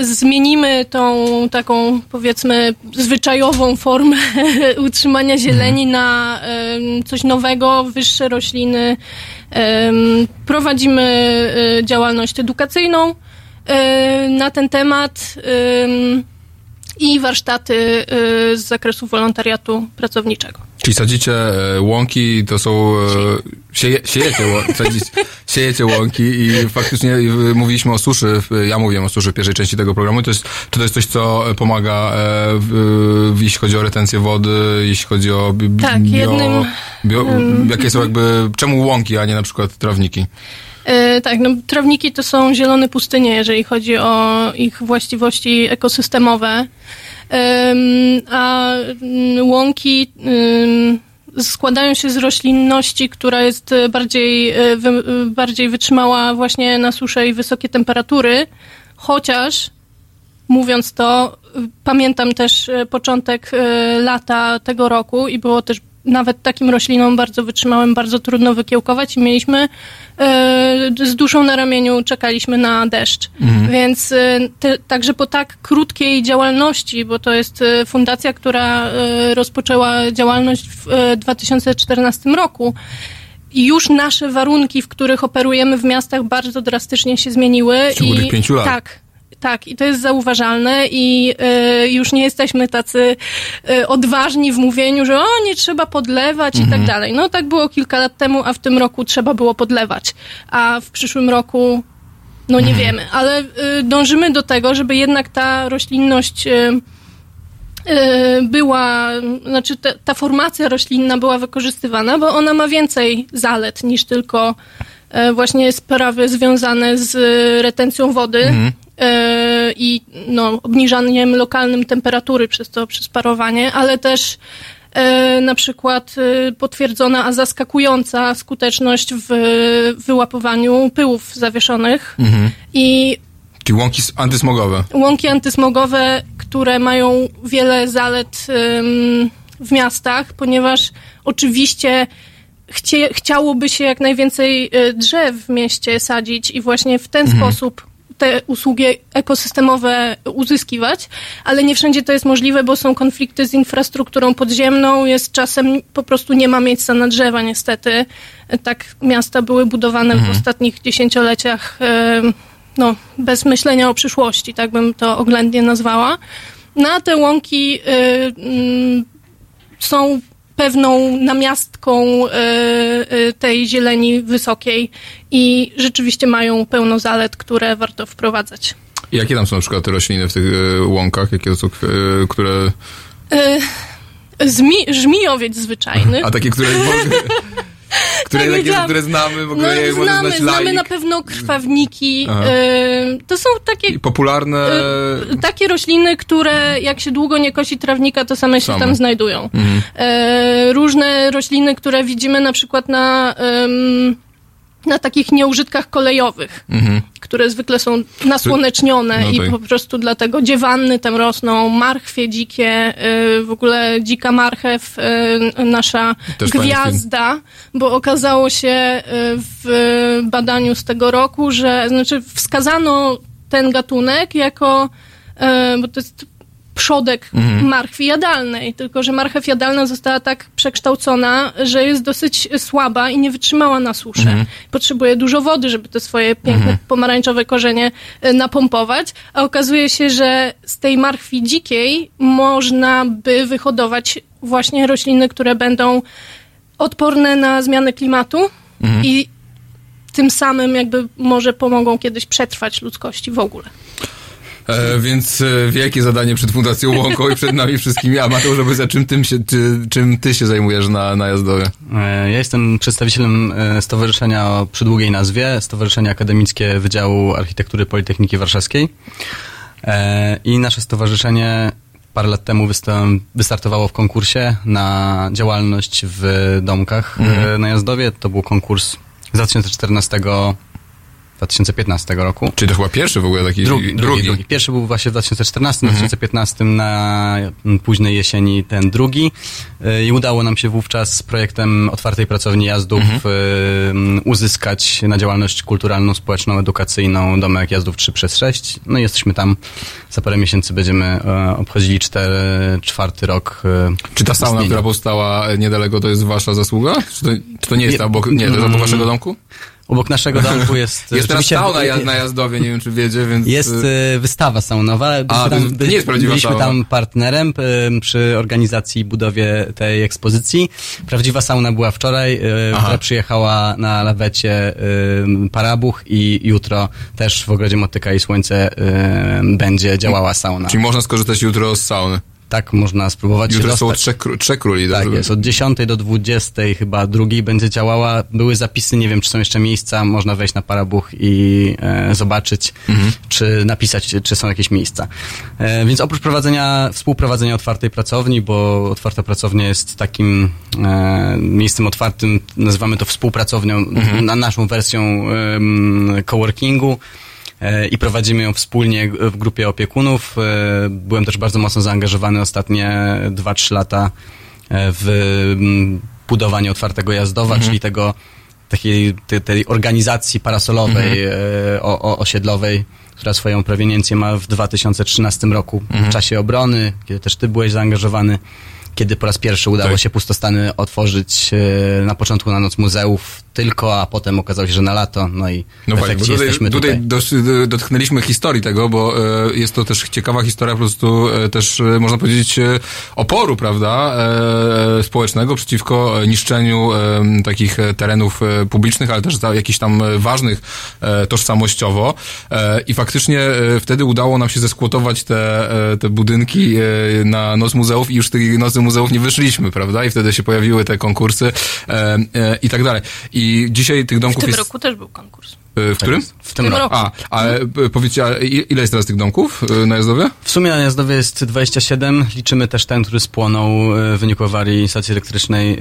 Speaker 11: zmienimy tą taką powiedzmy zwyczajową formę utrzymania zieleni na ym, coś nowego, wyższe rośliny. Prowadzimy y, działalność edukacyjną y, na ten temat i warsztaty y, z zakresu wolontariatu pracowniczego.
Speaker 2: Czyli sadzicie e, łąki, to są... e, Sieje, siejecie, sadzicie, siejecie łąki i faktycznie e, mówiliśmy o suszy, ja mówiłem o suszy w pierwszej części tego programu. To jest, czy to jest coś, co pomaga, jeśli chodzi o retencję wody, jeśli chodzi o bi, bi-
Speaker 11: Tak, jednym,
Speaker 2: bio, jakie są jakby... Czemu łąki, a nie na przykład trawniki?
Speaker 11: E, tak, no trawniki to są zielone pustynie, jeżeli chodzi o ich właściwości ekosystemowe. A mm, łąki składają się z roślinności, która jest e, bardziej, e, e, bardziej wytrzymała właśnie na suszę i wysokie temperatury, chociaż mówiąc to, pamiętam też początek lata tego roku i było też nawet takim roślinom bardzo wytrzymałym, bardzo trudno wykiełkować i mieliśmy e, z duszą na ramieniu czekaliśmy na deszcz. Więc e, te, także po tak krótkiej działalności, bo to jest e, fundacja, która rozpoczęła działalność w e, 2014 roku, i już nasze warunki, w których operujemy w miastach, bardzo drastycznie się zmieniły.
Speaker 2: W ciągu
Speaker 11: I
Speaker 2: tych pięciu lat.
Speaker 11: Tak. Tak, i to jest zauważalne i y, już nie jesteśmy tacy y, odważni w mówieniu, że o, nie trzeba podlewać i tak dalej. No tak było kilka lat temu, a w tym roku trzeba było podlewać, a w przyszłym roku no nie wiemy, ale y, dążymy do tego, żeby jednak ta roślinność y, y, była, znaczy ta, ta formacja roślinna była wykorzystywana, bo ona ma więcej zalet niż tylko e, właśnie sprawy związane z retencją wody. E, i no, obniżaniem lokalnym temperatury przez to, przez parowanie, ale też e, na przykład e, potwierdzona, a zaskakująca skuteczność w wyłapowaniu pyłów zawieszonych i
Speaker 2: Czyli łąki antysmogowe.
Speaker 11: łąki antysmogowe, które mają wiele zalet ym, w miastach, ponieważ oczywiście chcie, chciałoby się jak najwięcej drzew w mieście sadzić i właśnie w ten sposób te usługi ekosystemowe uzyskiwać, ale nie wszędzie to jest możliwe, bo są konflikty z infrastrukturą podziemną, jest czasem po prostu nie ma miejsca na drzewa niestety. Tak miasta były budowane w ostatnich dziesięcioleciach ym, no, bez myślenia o przyszłości, tak bym to oględnie nazwała. No a te łąki y, mm, są pewną namiastką y, y, tej zieleni wysokiej i rzeczywiście mają pełno zalet, które warto wprowadzać.
Speaker 2: Jakie tam są na przykład te rośliny w tych e, łąkach? Jakie to są, e, które...
Speaker 11: Zmi, żmijowiec zwyczajny.
Speaker 2: A takie, które... które,
Speaker 11: Tak,
Speaker 2: takie, które znamy, w
Speaker 11: No,
Speaker 2: ogóle je może
Speaker 11: znamy,
Speaker 2: znać
Speaker 11: znamy
Speaker 2: laik.
Speaker 11: na pewno krwawniki. Y, to są takie
Speaker 2: I popularne...
Speaker 11: Y, takie rośliny, które jak się długo nie kosi trawnika, to same się
Speaker 2: Same.
Speaker 11: tam znajdują. E, różne rośliny, które widzimy na przykład na, na takich nieużytkach kolejowych, które zwykle są nasłonecznione
Speaker 2: No
Speaker 11: i
Speaker 2: tak.
Speaker 11: po prostu dlatego dziewanny tam rosną, marchwie dzikie, y, w ogóle dzika marchew, y, nasza
Speaker 2: Też
Speaker 11: gwiazda, bo okazało się y, w badaniu z tego roku, że znaczy wskazano ten gatunek jako, bo to jest przodek marchwi jadalnej, tylko że marchew jadalna została tak przekształcona, że jest dosyć słaba i nie wytrzymała na suszę. Potrzebuje dużo wody, żeby te swoje piękne pomarańczowe korzenie e, napompować, a okazuje się, że z tej marchwi dzikiej można by wyhodować właśnie rośliny, które będą odporne na zmiany klimatu i tym samym jakby może pomogą kiedyś przetrwać ludzkości w ogóle.
Speaker 2: E, więc e, wielkie zadanie przed Fundacją Łąką i przed nami wszystkimi. A Mateusz, żeby za czym, tym się, ty, czym ty się zajmujesz na, na Jazdowie?
Speaker 12: E, Ja jestem przedstawicielem e, stowarzyszenia o przydługiej nazwie, Stowarzyszenie Akademickie Wydziału Architektury Politechniki Warszawskiej. E, I nasze stowarzyszenie parę lat temu wysta- wystartowało w konkursie na działalność w domkach e, na Jazdowie. To był konkurs z 2014 2015 roku.
Speaker 2: Czyli to chyba pierwszy w ogóle taki
Speaker 12: Drugi, drugi, drugi. Pierwszy był właśnie w 2014, 2015 na późnej jesieni ten drugi. Y, i udało nam się wówczas z projektem otwartej pracowni jazdów y, mm, uzyskać na działalność kulturalną, społeczną, edukacyjną domek jazdów 3 przez 6 No i jesteśmy tam, za parę miesięcy będziemy e, obchodzili cztery, czwarty rok e,
Speaker 2: Czy ta sauna, która powstała niedaleko, to jest wasza zasługa? Czy to, czy to nie jest
Speaker 12: Nie,
Speaker 2: tam obok, nie, to jest obok
Speaker 12: mm,
Speaker 2: waszego domku?
Speaker 12: Obok naszego domku jest...
Speaker 2: Jest teraz sauna ja- na Jazdowie, nie wiem czy wiecie, więc...
Speaker 12: Jest
Speaker 2: y,
Speaker 12: y, wystawa saunowa.
Speaker 2: A, to nie jest prawdziwa
Speaker 12: byliśmy
Speaker 2: sauna.
Speaker 12: tam partnerem y, przy organizacji i budowie tej ekspozycji. Prawdziwa sauna była wczoraj, y,
Speaker 2: Aha.
Speaker 12: która przyjechała na lawecie y, Parabuch i jutro też w Ogrodzie Motyka i Słońce y, będzie działała sauna.
Speaker 2: Czyli można skorzystać jutro z sauny.
Speaker 12: Tak można spróbować się
Speaker 2: Jutro są
Speaker 12: dostać.
Speaker 2: trzech, kró- trzech króli.
Speaker 12: Tak
Speaker 2: dobrze?
Speaker 12: jest, od 10 do 20 chyba drugiej będzie działała. Były zapisy, nie wiem czy są jeszcze miejsca, można wejść na Parabuch i e, zobaczyć, czy napisać, czy są jakieś miejsca. E, więc oprócz prowadzenia, współprowadzenia otwartej pracowni, bo otwarta pracownia jest takim e, miejscem otwartym, nazywamy to współpracownią, na naszą wersją em, coworkingu e, i prowadzimy ją wspólnie w grupie opiekunów. E, Byłem też bardzo mocno zaangażowany ostatnie 2-3 lata e, w budowanie otwartego jazdowa, czyli tego takiej tej, tej organizacji parasolowej, e, o, o, osiedlowej, która swoją proweniencję ma w 2013 roku w czasie obrony, kiedy też ty byłeś zaangażowany. Kiedy po raz pierwszy udało
Speaker 2: Tak.
Speaker 12: się pustostany otworzyć e, na początku na noc muzeów tylko, a potem okazało się, że na lato, no i
Speaker 2: No właśnie, bo tutaj,
Speaker 12: jesteśmy
Speaker 2: tutaj
Speaker 12: tutaj.
Speaker 2: dotknęliśmy historii tego, bo e, jest to też ciekawa historia po prostu e, też, e, można powiedzieć, oporu, prawda, społecznego przeciwko niszczeniu takich terenów publicznych, ale też jakichś tam ważnych tożsamościowo. I faktycznie wtedy udało nam się zeskłotować te, te budynki na Noc Muzeów i już z tych Nocy Muzeów nie wyszliśmy, prawda, i wtedy się pojawiły te konkursy i tak dalej. I dzisiaj tych
Speaker 11: W
Speaker 2: domków
Speaker 11: tym
Speaker 2: jest...
Speaker 11: roku też był konkurs.
Speaker 2: E, W którym?
Speaker 12: W tym
Speaker 11: tym
Speaker 12: roku.
Speaker 11: roku.
Speaker 2: A, ale e, powiedzcie, a i- ile jest teraz tych domków e, na Jazdowie?
Speaker 12: W sumie na Jazdowie jest 27. Liczymy też ten, który spłonął w wyniku awarii stacji elektrycznej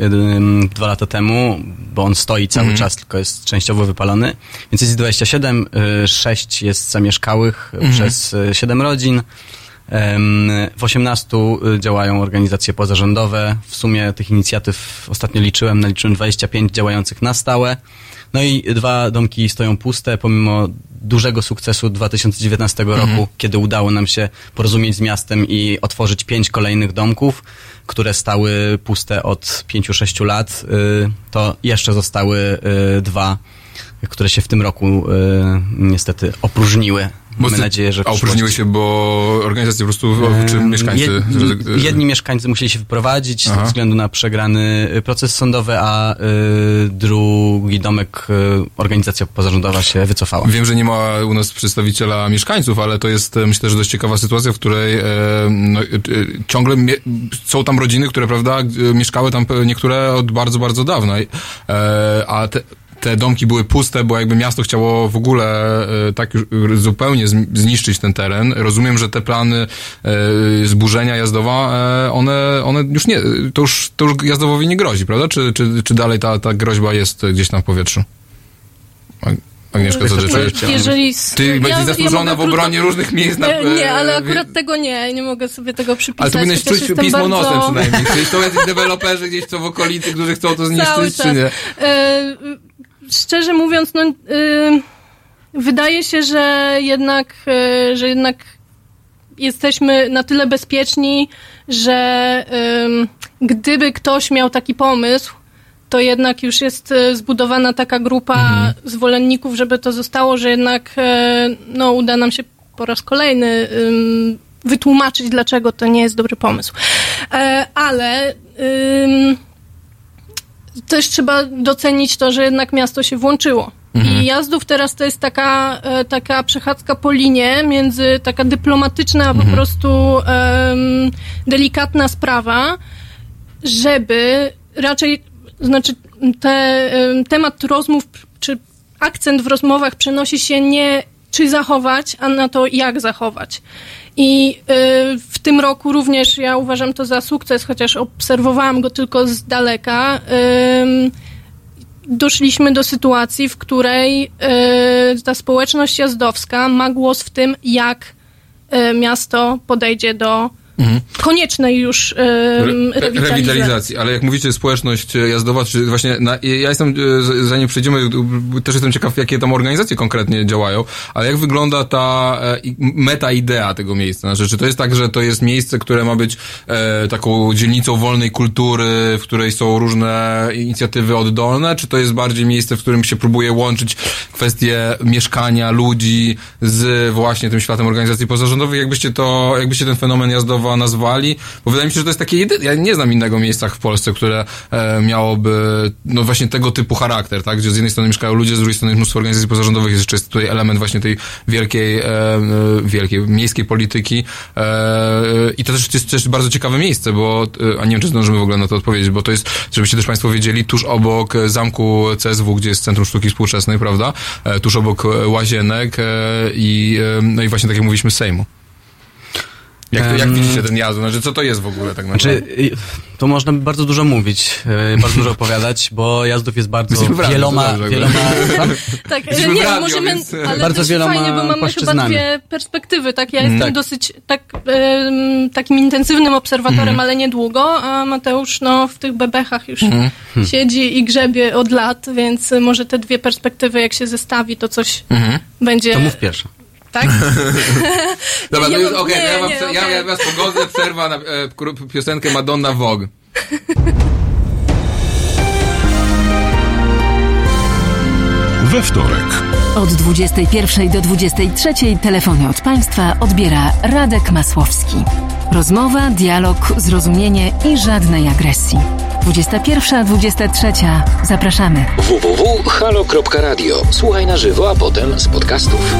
Speaker 12: dwa lata temu, bo on stoi cały czas, tylko jest częściowo wypalony. Więc jest 27. e, 6 jest zamieszkałych e, przez 7 rodzin. W 18 działają organizacje pozarządowe. W sumie tych inicjatyw ostatnio liczyłem, naliczyłem 25 działających na stałe. No i dwa domki stoją puste, pomimo dużego sukcesu 2019 roku, kiedy udało nam się porozumieć z miastem i otworzyć pięć kolejnych domków, które stały puste od 5-6 lat, y, to jeszcze zostały y, dwa, które się w tym roku y, niestety opróżniły. Mamy nadzieję, że
Speaker 2: A opróżniły się, bo organizacje po prostu, czy mieszkańcy...
Speaker 12: jed- jedni mieszkańcy musieli się wyprowadzić
Speaker 2: Aha.
Speaker 12: ze względu na przegrany y, proces sądowy, a y, drugi domek, y, organizacja pozarządowa się wycofała.
Speaker 2: Wiem, że nie ma u nas przedstawiciela mieszkańców, ale to jest e, myślę, że dość ciekawa sytuacja, w której e, no, e, ciągle są tam rodziny, które, prawda, mieszkały tam niektóre od bardzo, bardzo dawna. E, a te, te domki były puste, bo jakby miasto chciało w ogóle e, tak już zupełnie zm- zniszczyć ten teren. Rozumiem, że te plany e, zburzenia jazdowa, e, one, one już nie, to już, to już jazdowowi nie grozi, prawda? Czy, czy, czy dalej ta, ta groźba jest gdzieś tam w powietrzu? Ag- Agnieszka, co ty czujesz?
Speaker 11: Jeżeli...
Speaker 2: Ty będziesz
Speaker 11: ja
Speaker 2: zasłużona
Speaker 11: mogę
Speaker 2: w obronie różnych miejsc na...
Speaker 11: E, Nie, ale
Speaker 2: e,
Speaker 11: akurat tego nie, nie mogę sobie tego przypisać.
Speaker 2: Ale to
Speaker 11: chociaż
Speaker 2: czuć pismo
Speaker 11: bardzo...
Speaker 2: nosem przynajmniej. Czyli to jacyś deweloperzy gdzieś są w okolicy, którzy chcą to zniszczyć, czy nie?
Speaker 11: E, szczerze mówiąc, no... E, wydaje się, że jednak, e, że jednak jesteśmy na tyle bezpieczni, że em, gdyby ktoś miał taki pomysł, to jednak już jest zbudowana taka grupa zwolenników, żeby to zostało, że jednak no, uda nam się po raz kolejny wytłumaczyć, dlaczego to nie jest dobry pomysł. E, ale też trzeba docenić to, że jednak miasto się włączyło. I Jazdów teraz to jest taka, e, taka przechadzka po linie między taka dyplomatyczna, a po prostu em, delikatna sprawa, żeby raczej, znaczy te, em, temat rozmów, czy akcent w rozmowach przenosi się nie czy zachować, a na to jak zachować. I y, w tym roku również ja uważam to za sukces, chociaż obserwowałam go tylko z daleka. Doszliśmy do sytuacji, w której y, ta społeczność jazdowska ma głos w tym, jak y, miasto podejdzie do koniecznej już ym,
Speaker 2: Re-
Speaker 11: rewitalizacji.
Speaker 2: rewitalizacji, ale jak mówicie społeczność e, jazdowa, czy właśnie, na, ja jestem, e, zanim przejdziemy, też jestem ciekaw, jakie tam organizacje konkretnie działają, ale jak wygląda ta e, meta idea tego miejsca? Znaczy, czy to jest tak, że to jest miejsce, które ma być e, taką dzielnicą wolnej kultury, w której są różne inicjatywy oddolne, czy to jest bardziej miejsce, w którym się próbuje łączyć kwestie mieszkania ludzi z właśnie tym światem organizacji pozarządowych? Jakbyście to, jakbyście ten fenomen jazdowa nazwali? Bo wydaje mi się, że to jest takie jedyne, ja nie znam innego miejsca w Polsce, które e, miałoby, no właśnie tego typu charakter, tak? Gdzie z jednej strony mieszkają ludzie, z drugiej strony mnóstwo organizacji pozarządowych, jest jeszcze jest tutaj element właśnie tej wielkiej, e, e, wielkiej, miejskiej polityki e, i to też jest też bardzo ciekawe miejsce, bo, e, a nie wiem, czy zdążymy w ogóle na to odpowiedzieć, bo to jest, żebyście też Państwo wiedzieli, tuż obok e, zamku CSW, gdzie jest Centrum Sztuki Współczesnej, prawda? E, tuż obok e, łazienek e, i, e, no i właśnie tak jak mówiliśmy, Sejmu. Jak, to, jak widzicie ten jazd? Znaczy, co to jest w ogóle tak naprawdę?
Speaker 12: Znaczy, to można by bardzo dużo mówić, y, bardzo dużo opowiadać, bo Jazdów jest bardzo
Speaker 2: Jesteśmy
Speaker 12: wieloma,
Speaker 2: dobrze
Speaker 12: wieloma,
Speaker 11: Tak,
Speaker 2: Jesteśmy
Speaker 11: nie,
Speaker 2: radio,
Speaker 11: możemy,
Speaker 2: więc, e,
Speaker 11: ale
Speaker 12: Bardzo wieloma
Speaker 11: fajnie, bo mamy chyba dwie perspektywy, tak? Ja jestem
Speaker 12: Tak.
Speaker 11: dosyć tak, em, takim intensywnym obserwatorem,
Speaker 2: Mhm.
Speaker 11: ale niedługo, a Mateusz no, w tych bebechach już
Speaker 2: Mhm.
Speaker 11: siedzi i grzebie od lat, więc może te dwie perspektywy, jak się zestawi, to coś
Speaker 2: Mhm.
Speaker 11: będzie...
Speaker 12: to mów pierwsza.
Speaker 11: Tak?
Speaker 2: Dobra, no
Speaker 11: nie,
Speaker 2: już, okej, to ja,
Speaker 11: nie,
Speaker 2: ja, ja was pogodzę, przerwa na e, piosenkę Madonna Vogue.
Speaker 1: We wtorek.
Speaker 4: Od 21 do 23 telefony od państwa odbiera Radek Masłowski. Rozmowa, dialog, zrozumienie i żadnej agresji. 21-23. Zapraszamy.
Speaker 6: www.halo.radio. Słuchaj na żywo, a potem z podcastów.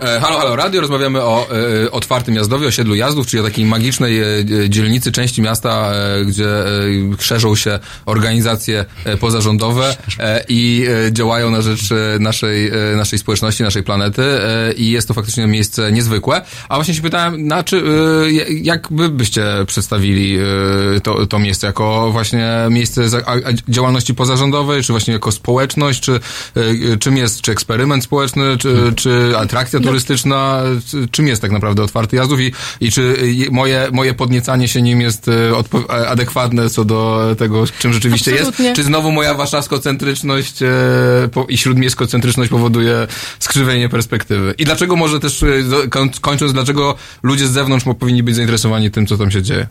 Speaker 6: Halo,
Speaker 2: halo radio, rozmawiamy o e, otwartym jazdowie, osiedlu jazdów, czyli o takiej magicznej e, e, dzielnicy, części miasta, e, gdzie e, szerzą się organizacje e, pozarządowe e, i e, działają na rzecz e, naszej, e, naszej społeczności, naszej planety e, i jest to faktycznie miejsce niezwykłe. A właśnie się pytałem, na czy, e, jak by byście przedstawili e, to, to miejsce? Jako właśnie miejsce za, a, działalności pozarządowej, czy właśnie jako społeczność, czy e, czym jest, czy eksperyment społeczny, czy, czy atrakcja turystyczna, czy- czym jest tak naprawdę otwarty jazdów i, i czy moje, moje podniecanie się nim jest odpo- e, adekwatne co do tego, czym rzeczywiście
Speaker 11: Absolutnie.
Speaker 2: jest? Czy znowu moja warszawskocentryczność e, i śródmiejskocentryczność powoduje skrzywienie perspektywy? I dlaczego może też, kończąc, dlaczego ludzie z zewnątrz powinni być zainteresowani tym, co tam się dzieje?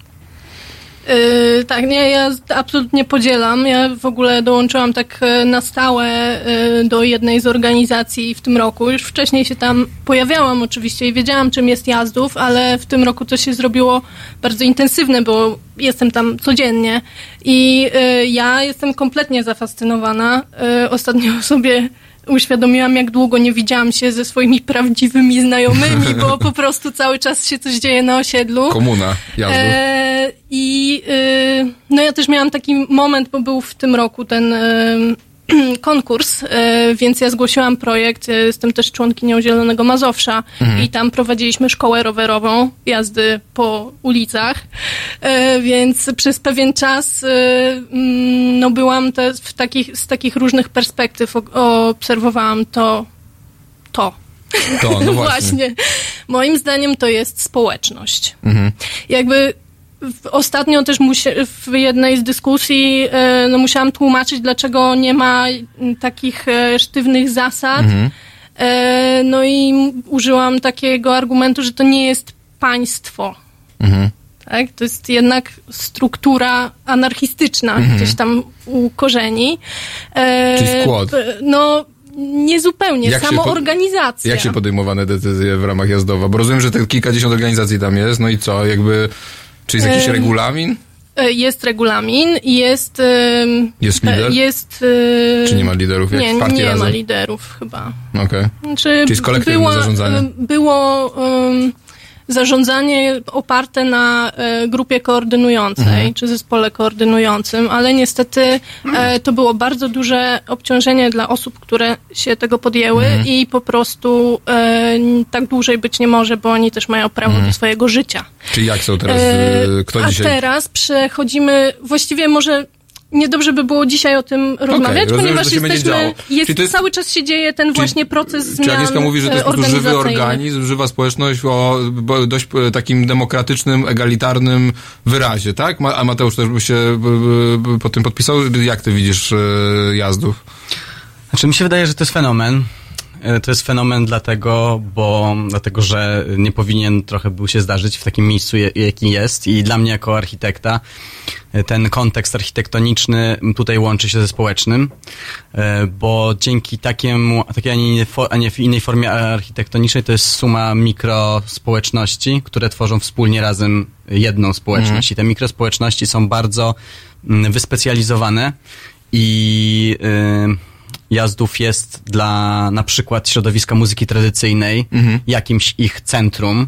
Speaker 11: Yy, tak, nie, ja absolutnie podzielam. Ja w ogóle dołączyłam tak e, na stałe e, do jednej z organizacji w tym roku. Już wcześniej się tam pojawiałam oczywiście i wiedziałam, czym jest jazdów, ale w tym roku to się zrobiło bardzo intensywne, bo jestem tam codziennie i e, ja jestem kompletnie zafascynowana. E, Ostatnio sobie uświadomiłam, jak długo nie widziałam się ze swoimi prawdziwymi znajomymi, bo po prostu cały czas się coś dzieje na osiedlu.
Speaker 2: Komuna jazdów.
Speaker 11: E, I y, no ja też miałam taki moment, bo był w tym roku ten y, konkurs, e, więc ja zgłosiłam projekt. Ja Jestem też członkinią Zielonego Mazowsza
Speaker 13: Mhm.
Speaker 11: i tam prowadziliśmy szkołę rowerową, jazdy po ulicach, E, więc przez pewien czas e, mm, no byłam te, w takich, z takich różnych perspektyw obserwowałam to, to.
Speaker 2: To, no właśnie.
Speaker 11: Moim zdaniem to jest społeczność
Speaker 2: Mhm.
Speaker 11: jakby ostatnio też w jednej z dyskusji e, no, musiałam tłumaczyć, dlaczego nie ma takich e, sztywnych zasad.
Speaker 2: Mhm.
Speaker 11: E, no i użyłam takiego argumentu, że to nie jest państwo.
Speaker 2: Mhm.
Speaker 11: Tak? To jest jednak struktura anarchistyczna,
Speaker 2: Mhm.
Speaker 11: gdzieś tam u korzeni.
Speaker 2: Czyli skład.
Speaker 11: No, niezupełnie.
Speaker 2: Jak się
Speaker 11: Samoorganizacja.
Speaker 2: Jak się podejmowane decyzje w ramach jazdowa? Bo rozumiem, że te kilkadziesiąt organizacji tam jest, no i co, jakby, czy jest jakiś
Speaker 11: Em,
Speaker 2: regulamin?
Speaker 11: E, Jest regulamin, jest... em,
Speaker 2: Jest lider?
Speaker 11: e, Jest... e,
Speaker 2: Czy nie ma liderów, jak
Speaker 11: nie,
Speaker 2: partii
Speaker 11: nie ma
Speaker 2: Razem?
Speaker 11: liderów chyba.
Speaker 2: Okej.
Speaker 11: Znaczy,
Speaker 2: Czyli jest kolektywne
Speaker 11: była,
Speaker 2: zarządzanie.
Speaker 11: e, Było em, zarządzanie oparte na e, grupie koordynującej,
Speaker 2: Mhm.
Speaker 11: czy zespole koordynującym, ale niestety e, to było bardzo duże obciążenie dla osób, które się tego podjęły
Speaker 2: Mhm.
Speaker 11: i po prostu e, tak dłużej być nie może, bo oni też mają prawo
Speaker 2: Mhm.
Speaker 11: do swojego życia.
Speaker 2: Czyli jak są teraz, kto
Speaker 11: A
Speaker 2: dzisiaj...
Speaker 11: teraz przechodzimy, właściwie może niedobrze by było dzisiaj o tym rozmawiać,
Speaker 2: rozumiem,
Speaker 11: ponieważ
Speaker 2: będzie
Speaker 11: jesteśmy, jest,
Speaker 2: jest-
Speaker 11: cały czas się dzieje ten właśnie proces zmian
Speaker 2: Czy Agnieszka mówi, że to jest po prostu żywy organizm, żywa społeczność o dość e, takim demokratycznym, egalitarnym wyrazie, tak? A Mateusz też by się po tym podpisał? Jak ty widzisz e, jazdów?
Speaker 12: Znaczy mi się wydaje, że to jest fenomen. E, To jest fenomen dlatego, bo dlatego, że nie powinien trochę był się zdarzyć w takim miejscu, je- jaki jest. I dla mnie jako architekta e, ten kontekst architektoniczny tutaj łączy się ze społecznym, e, bo dzięki takiemu, takiej, a nie, innej formie architektonicznej to jest suma mikrospołeczności, które tworzą wspólnie razem jedną społeczność. I te mikrospołeczności są bardzo mm, wyspecjalizowane i y, Jazdów jest dla na przykład środowiska muzyki tradycyjnej
Speaker 2: Mhm.
Speaker 12: jakimś ich centrum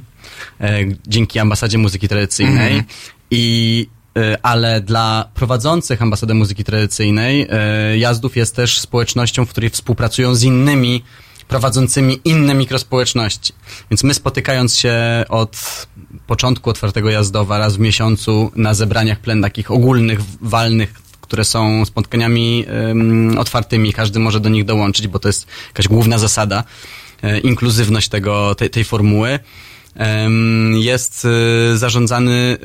Speaker 12: e, dzięki ambasadzie muzyki tradycyjnej
Speaker 2: Mhm.
Speaker 12: i e, ale dla prowadzących ambasadę muzyki tradycyjnej e, Jazdów jest też społecznością, w której współpracują z innymi prowadzącymi inne mikrospołeczności. Więc my spotykając się od początku otwartego jazdowa raz w miesiącu na zebraniach plen takich ogólnych, walnych, które są spotkaniami otwartymi, każdy może do nich dołączyć, bo to jest jakaś główna zasada, e, inkluzywność tego, tej, tej formuły. Jest e, zarządzany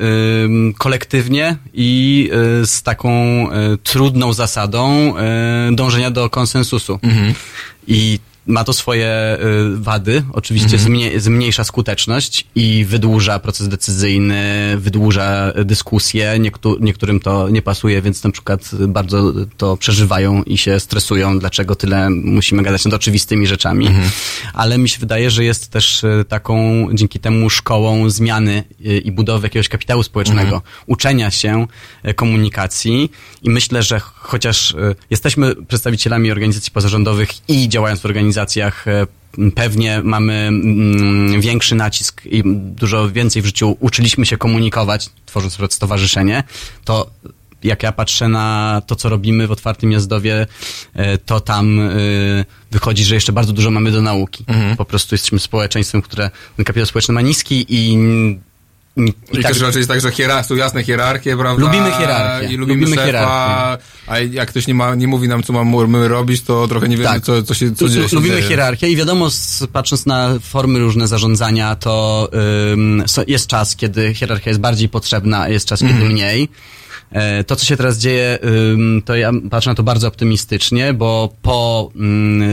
Speaker 12: kolektywnie i e, z taką trudną zasadą dążenia do konsensusu. I ma to swoje y, wady. Oczywiście
Speaker 2: Mhm.
Speaker 12: zmnie, zmniejsza skuteczność i wydłuża proces decyzyjny, wydłuża dyskusję. Niektó, niektórym to nie pasuje, więc na przykład bardzo to przeżywają i się stresują, dlaczego tyle musimy gadać nad oczywistymi rzeczami.
Speaker 2: Mhm.
Speaker 12: Ale mi się wydaje, że jest też y, taką dzięki temu szkołą zmiany y, i budowy jakiegoś kapitału społecznego,
Speaker 2: Mhm.
Speaker 12: uczenia się komunikacji i myślę, że ch- chociaż jesteśmy przedstawicielami organizacji pozarządowych i działając w organizacjach m, pewnie mamy mm, większy nacisk i dużo więcej w życiu uczyliśmy się komunikować, tworząc stowarzyszenie, to jak ja patrzę na to, co robimy w Otwartym Jazdowie, e, to tam e, wychodzi, że jeszcze bardzo dużo mamy do nauki.
Speaker 2: Mhm.
Speaker 12: Po prostu jesteśmy społeczeństwem, które ten kapitał społeczny ma niski i... I,
Speaker 2: I, też raczej jest tak, że hierar- są jasne hierarchie, prawda?
Speaker 12: Lubimy hierarchię.
Speaker 2: I lubimy,
Speaker 12: Lubimy
Speaker 2: szefa,
Speaker 12: hierarchię.
Speaker 2: a jak ktoś nie, ma, nie mówi nam, co mamy robić, to trochę nie wiemy,
Speaker 12: Tak.
Speaker 2: co, co się co dzieje.
Speaker 12: Lubimy
Speaker 2: dzieje.
Speaker 12: hierarchię i wiadomo, patrząc na formy różne zarządzania, to ym, jest czas, kiedy hierarchia jest bardziej potrzebna, a jest czas, kiedy
Speaker 2: Mhm.
Speaker 12: mniej. E, To, co się teraz dzieje, to ja patrzę na to bardzo optymistycznie, bo po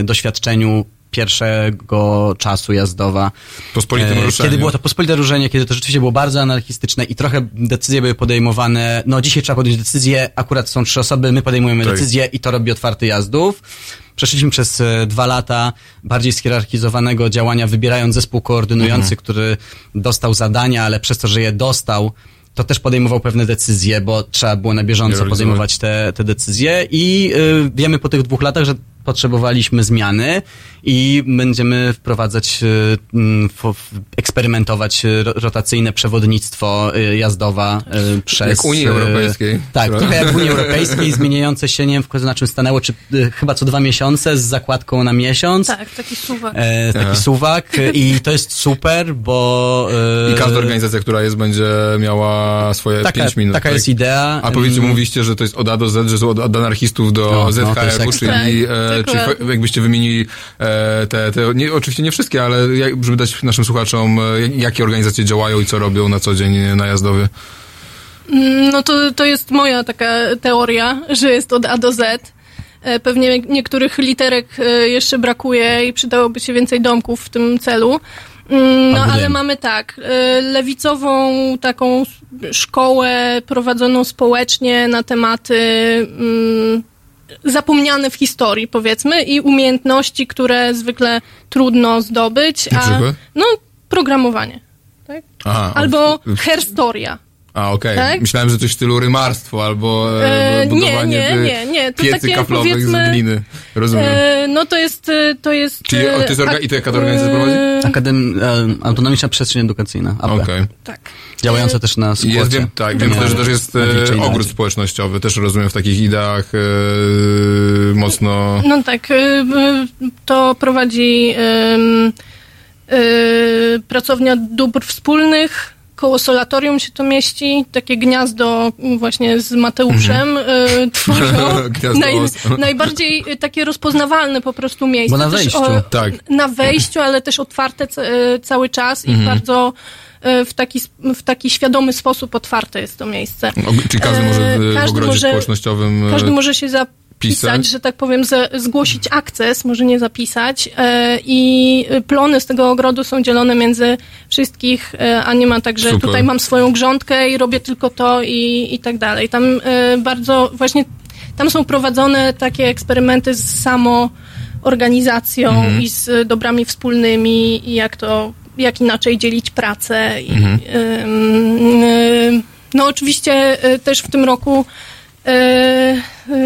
Speaker 12: doświadczeniu pierwszego czasu jazdowa.
Speaker 2: Pospolitym
Speaker 12: e,
Speaker 2: ruszeniu.
Speaker 12: Kiedy było to pospolite ruszenie, kiedy to rzeczywiście było bardzo anarchistyczne i trochę decyzje były podejmowane, no dzisiaj trzeba podjąć decyzję, akurat są trzy osoby, my podejmujemy
Speaker 2: Tak.
Speaker 12: decyzję i to robi otwarty jazdów. Przeszliśmy przez e, dwa lata bardziej schierarchizowanego działania, wybierając zespół koordynujący,
Speaker 2: Mhm.
Speaker 12: który dostał zadania, ale przez to, że je dostał, to też podejmował pewne decyzje, bo trzeba było na bieżąco podejmować te, te decyzje i y, wiemy po tych dwóch latach, że potrzebowaliśmy zmiany i będziemy wprowadzać, f- eksperymentować ro- rotacyjne przewodnictwo y, jazdowa przez...
Speaker 2: Jak Unii Europejskiej.
Speaker 12: Tak, trochę jak w Unii Europejskiej, zmieniające się, nie wiem w końcu na czym stanęło, czy chyba co dwa miesiące z zakładką na miesiąc.
Speaker 11: Tak, taki suwak.
Speaker 12: E, taki
Speaker 2: Aha.
Speaker 12: suwak i to jest super, bo... y,
Speaker 2: I każda organizacja, która jest, będzie miała swoje
Speaker 12: Taka-
Speaker 2: 5 minut.
Speaker 12: taka
Speaker 2: tak?
Speaker 12: jest idea.
Speaker 2: A powiedzcie,
Speaker 12: Mm.
Speaker 2: mówiliście, że to jest od A do Z, że są od, od anarchistów do
Speaker 12: No, no,
Speaker 2: ZHR-u,
Speaker 12: ekstra.
Speaker 2: czyli, e,
Speaker 11: dokładnie.
Speaker 2: fa- jakbyście wymienili e, te, te nie, oczywiście nie wszystkie, ale jak, żeby dać naszym słuchaczom, e, jak- jakie organizacje działają i co robią na co dzień na jazdowie.
Speaker 11: Mm, No to, to jest moja taka teoria, że jest od A do Z. E, Pewnie niektórych literek e, jeszcze brakuje i przydałoby się więcej domków w tym celu. Mm, No ale mamy tak, e, lewicową taką szkołę prowadzoną społecznie na tematy mm, zapomniane w historii, powiedzmy, i umiejętności, które zwykle trudno zdobyć.
Speaker 2: Na
Speaker 11: a,
Speaker 2: przykład?
Speaker 11: No, programowanie. Tak?
Speaker 2: Aha,
Speaker 11: Albo herstoria.
Speaker 2: A, okej.
Speaker 11: tak?
Speaker 2: Myślałem, że coś w stylu rymarstwo albo e,
Speaker 11: E, nie,
Speaker 2: budowanie
Speaker 11: nie,
Speaker 2: e,
Speaker 11: nie, nie. To
Speaker 2: piecy
Speaker 11: takie,
Speaker 2: kaflowych z gliny. Rozumiem.
Speaker 11: E, no to jest, e, to jest...
Speaker 2: Czyli o, to jest orga-
Speaker 11: e,
Speaker 2: i to jaka to organizacja prowadzi?
Speaker 11: e,
Speaker 12: Akadem, e, Autonomiczna Przestrzeń Edukacyjna.
Speaker 2: Okej.
Speaker 11: Tak.
Speaker 12: Działająca też na skłocie.
Speaker 2: Jest, wiem, tak, wiem
Speaker 12: Nie,
Speaker 2: też, że też jest e, ogród społecznościowy, też rozumiem w takich ideach e, mocno...
Speaker 11: No tak, e, e, to prowadzi e, pracownia dóbr wspólnych, koło solatorium się to mieści, takie gniazdo właśnie z Mateuszem e, tworzą.
Speaker 2: Gniazdo
Speaker 11: Naj, najbardziej e, takie rozpoznawalne po prostu miejsce.
Speaker 12: Bo na wejściu.
Speaker 2: Tak.
Speaker 11: Na wejściu, ale też otwarte e, cały czas i
Speaker 2: Mhm.
Speaker 11: bardzo w taki, w taki świadomy sposób otwarte jest to miejsce.
Speaker 2: Og- Czyli każdy może w, w
Speaker 11: każdy
Speaker 2: ogrodzie
Speaker 11: może-
Speaker 2: społecznościowym...
Speaker 11: Każdy może się zapisać,
Speaker 2: pisać?
Speaker 11: że tak powiem, ze, zgłosić akces, może nie zapisać. E, I plony z tego ogrodu są dzielone między wszystkich, e, a nie ma tak, że
Speaker 2: Super.
Speaker 11: tutaj mam swoją grządkę i robię tylko to i, i tak dalej. Tam e, bardzo właśnie, tam są prowadzone takie eksperymenty z samoorganizacją
Speaker 2: Mhm.
Speaker 11: i z dobrami wspólnymi i jak to, jak inaczej dzielić pracę. I,
Speaker 2: Mhm.
Speaker 11: ym, y, no oczywiście y, też w tym roku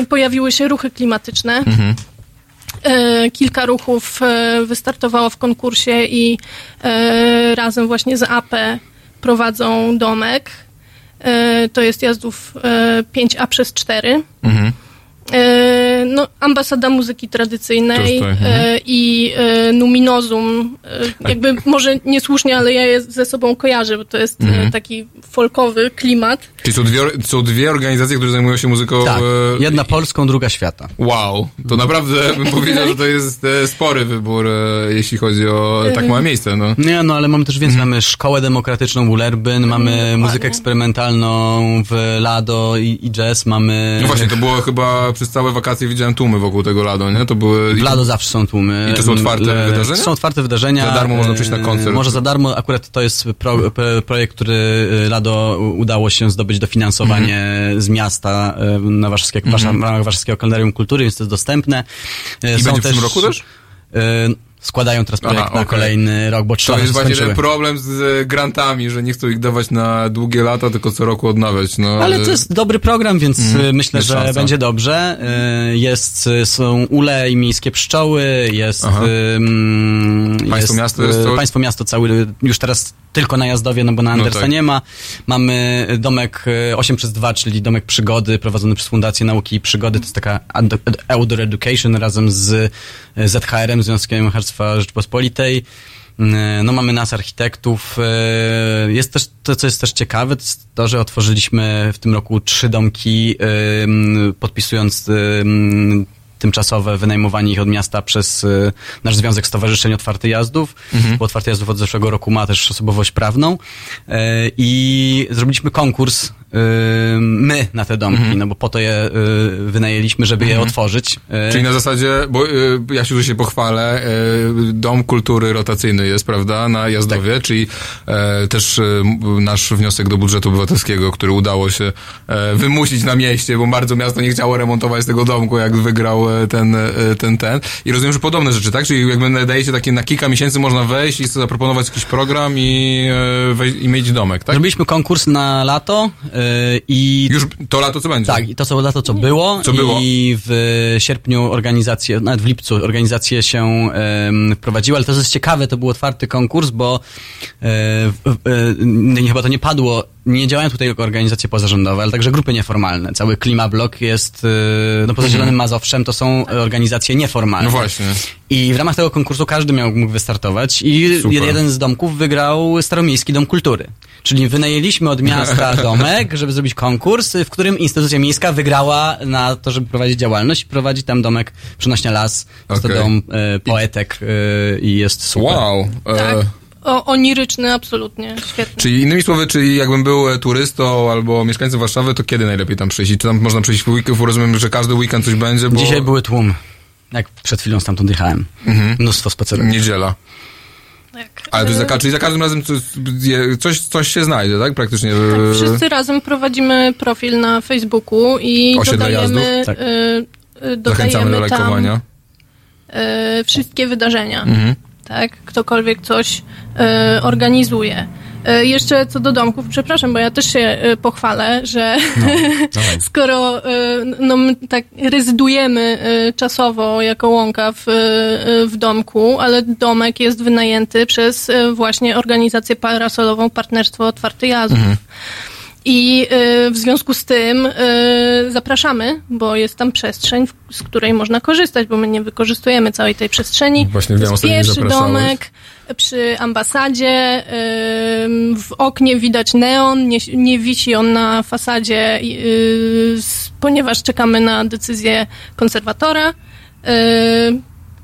Speaker 11: pojawiły się ruchy klimatyczne.
Speaker 2: Mhm.
Speaker 11: Y, Kilka ruchów wystartowało w konkursie i razem właśnie z AP prowadzą domek. To jest jazdów y, 5A przez 4.
Speaker 2: Mhm.
Speaker 11: E, no, ambasada muzyki tradycyjnej
Speaker 2: To mhm.
Speaker 11: e, i e, Numinozum. E, jakby może niesłusznie, ale ja je ze sobą kojarzę, bo to jest e,
Speaker 2: Mhm.
Speaker 11: taki folkowy klimat.
Speaker 2: Czyli są dwie, są dwie organizacje, które zajmują się muzyką...
Speaker 12: Tak,
Speaker 2: e,
Speaker 12: jedna polską, druga świata.
Speaker 2: Wow, to naprawdę bym powiedział, że to jest e, spory wybór, e, jeśli chodzi o tak małe miejsce, no.
Speaker 12: Nie, no ale mamy też więcej. Mamy szkołę demokratyczną Ulerbyn, mamy muzykę eksperymentalną w Lado i, i jazz, mamy...
Speaker 2: No właśnie, to było chyba przez całe wakacje widziałem tłumy wokół tego Lado, nie? To były...
Speaker 12: W Lado zawsze są tłumy.
Speaker 2: I to są otwarte
Speaker 12: E,
Speaker 2: wydarzenia?
Speaker 12: Są otwarte wydarzenia.
Speaker 2: Za darmo można przyjść na
Speaker 12: E,
Speaker 2: koncert.
Speaker 12: Może za darmo, akurat to jest pro, pro, projekt, który e, Lado udało się zdobyć dofinansowanie
Speaker 2: Mhm.
Speaker 12: z miasta e, na warszawskiego, w ramach Warszawskiego Kalendarium Kultury, więc to jest dostępne. E,
Speaker 2: I będzie w tym roku też?
Speaker 12: e, Składają teraz projekt
Speaker 2: Aha,
Speaker 12: na kolejny rok, bo
Speaker 2: To jest właśnie ten problem z e, grantami, że nie chcą ich dawać na długie lata, tylko co roku odnawiać, no.
Speaker 12: Ale to jest dobry program, więc y, myślę,
Speaker 2: Jest
Speaker 12: że
Speaker 2: szansa.
Speaker 12: będzie dobrze. Y, Jest, są ule i miejskie pszczoły, jest,
Speaker 2: Aha.
Speaker 12: mm,
Speaker 2: Państwo miasto jest to-
Speaker 12: Państwo miasto cały, już teraz tylko na Jazdowie, no bo na
Speaker 2: No
Speaker 12: Andersa
Speaker 2: tak.
Speaker 12: nie ma. Mamy domek y, 8 przez 2, czyli domek przygody, prowadzony przez Fundację Nauki i Przygody. To jest taka outdoor education razem z y, ZHR-em, Związkiem Harstwa Rzeczpospolitej. Y, No mamy nas architektów. Jest też to, co jest też ciekawe, to to, że otworzyliśmy w tym roku trzy domki, podpisując tymczasowe wynajmowanie ich od miasta przez y, nasz Związek Stowarzyszeń Otwarty Jazdów, bo Otwarty Jazdów od zeszłego roku ma też osobowość prawną y, i zrobiliśmy konkurs my na te domki, no bo po to je y, wynajęliśmy, żeby je otworzyć. Y,
Speaker 2: Czyli na zasadzie, bo ja się, że się pochwalę, Dom Kultury Rotacyjny jest, prawda, na Jazdowie,
Speaker 12: Tak.
Speaker 2: czyli e, też m- nasz wniosek do budżetu obywatelskiego, który udało się e, wymusić na mieście, bo bardzo miasto nie chciało remontować tego domku, jak wygrał e, ten, e, ten, ten. I rozumiem, że podobne rzeczy, tak? Czyli jakby nadajecie takie na kilka miesięcy można wejść i zaproponować jakiś program i, e, i mieć domek, tak?
Speaker 12: Zrobiliśmy konkurs na lato i
Speaker 2: Już to lato co będzie?
Speaker 12: Tak, i to co lato, co było.
Speaker 2: Co było?
Speaker 12: I w sierpniu organizacje, nawet w lipcu organizacje się em, wprowadziły, ale to jest ciekawe, to był otwarty konkurs, bo e, chyba to nie padło, nie działają tutaj tylko organizacje pozarządowe, ale także grupy nieformalne. Cały Klimablok jest, e, no poza Zielonym Mazowszem, to są organizacje nieformalne.
Speaker 2: No właśnie.
Speaker 12: I w ramach tego konkursu każdy miał, mógł wystartować i
Speaker 2: Super.
Speaker 12: jeden z domków wygrał Staromiejski Dom Kultury. Czyli wynajęliśmy od miasta domek, żeby zrobić konkurs, w którym instytucja miejska wygrała na to, żeby prowadzić działalność i prowadzi tam domek Przenośnia Las. Jest
Speaker 2: Okej.
Speaker 12: to dom e, poetek e, i jest super.
Speaker 2: Wow. E,
Speaker 11: Tak. O, oniryczny, absolutnie, świetny.
Speaker 2: Czyli innymi słowy, czyli jakbym był e, turystą albo mieszkańcem Warszawy, to kiedy najlepiej tam przyjść? Czy tam można przyjść w weekend? Rozumiem, że każdy weekend coś będzie, bo...
Speaker 12: Dzisiaj były tłum. Jak przed chwilą stamtąd jechałem.
Speaker 2: Mhm.
Speaker 12: Mnóstwo spacerów.
Speaker 2: Niedziela.
Speaker 11: Tak.
Speaker 2: Ale to jest za, czyli za każdym razem coś, coś, się znajdzie, tak? Praktycznie.
Speaker 11: Tak,
Speaker 2: e,
Speaker 11: wszyscy razem prowadzimy profil na Facebooku i
Speaker 2: Osiedle
Speaker 11: dodajemy?
Speaker 2: Tak.
Speaker 11: y, y,
Speaker 2: Zachęcamy do
Speaker 11: dodajemy tam
Speaker 2: lajkowania.
Speaker 11: y, wszystkie wydarzenia.
Speaker 2: Mhm.
Speaker 11: Tak, ktokolwiek coś y, organizuje. Y, jeszcze co do domków, przepraszam, bo ja też się y, pochwalę, że skoro y, no, my tak rezydujemy czasowo jako łąka w, w domku, ale domek jest wynajęty przez właśnie organizację parasolową Partnerstwo Otwarty Jazdów. I y, w związku z tym y, zapraszamy, bo jest tam przestrzeń, z której można korzystać, bo my nie wykorzystujemy całej tej przestrzeni.
Speaker 2: Właśnie
Speaker 11: to jest pierwszy domek przy ambasadzie. ym, w oknie widać neon, nie, nie wisi on na fasadzie, y, ponieważ czekamy na decyzję konserwatora.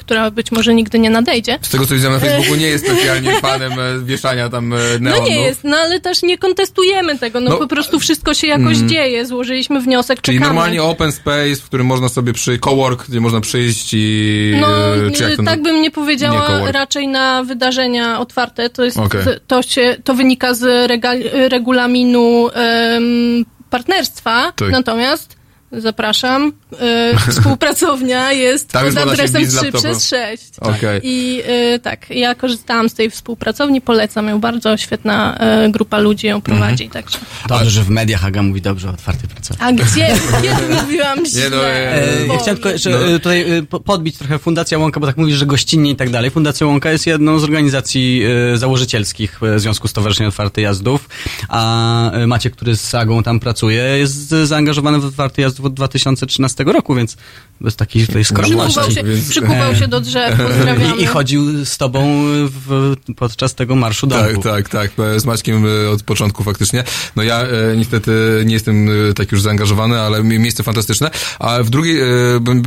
Speaker 11: Która być może nigdy nie nadejdzie.
Speaker 2: Z tego co widziałem na Facebooku, nie jest specjalnie fanem e, wieszania tam e, neonu.
Speaker 11: No nie jest, no ale też nie kontestujemy tego, no,
Speaker 2: No,
Speaker 11: po prostu wszystko się jakoś
Speaker 2: mm.
Speaker 11: dzieje, złożyliśmy wniosek,
Speaker 2: Czyli
Speaker 11: czekamy.
Speaker 2: normalnie open space, w którym można sobie przy cowork, gdzie można przyjść i...
Speaker 11: No,
Speaker 2: e, to
Speaker 11: tak bym nie powiedziała,
Speaker 2: Nie
Speaker 11: raczej na wydarzenia otwarte. To jest,
Speaker 2: Okej.
Speaker 11: to, się, to wynika z regal, regulaminu em, partnerstwa.
Speaker 2: Tak.
Speaker 11: Natomiast zapraszam, e, współpracownia jest
Speaker 2: Tam
Speaker 11: pod adresem
Speaker 2: bić z
Speaker 11: 3
Speaker 2: laptopa.
Speaker 11: przez 6.
Speaker 2: Okej.
Speaker 11: I e, tak, ja korzystałam z tej współpracowni, polecam ją bardzo, świetna e, grupa ludzi ją prowadzi.
Speaker 2: Mhm.
Speaker 11: Także.
Speaker 12: Dobrze, że w mediach Aga mówi dobrze o otwartej pracowni.
Speaker 11: A gdzie? Kiedy mówiłam źle?
Speaker 2: Nie, no, e,
Speaker 12: ja chciałem tylko jeszcze
Speaker 2: No.
Speaker 12: tutaj po- podbić trochę Fundacja Łąka, bo tak mówisz, że gościnnie i tak dalej. Fundacja Łąka jest jedną z organizacji założycielskich Związku Stowarzyszeń Otwartych Jazdów, a e, Maciek, który z Sagą tam pracuje, jest zaangażowany w Otwarty Jazdów od od 2013 roku, więc bez takiej tutaj
Speaker 11: Przykuwał
Speaker 12: skromności.
Speaker 11: się, przykuwał się do drzew, pozdrawiamy.
Speaker 12: I, I chodził z tobą w, podczas tego marszu
Speaker 2: Tak,
Speaker 12: domku.
Speaker 2: tak, tak. Z Maćkiem e, od początku faktycznie. No ja e, niestety nie jestem e, tak już zaangażowany, ale mi- miejsce fantastyczne. A w drugiej e,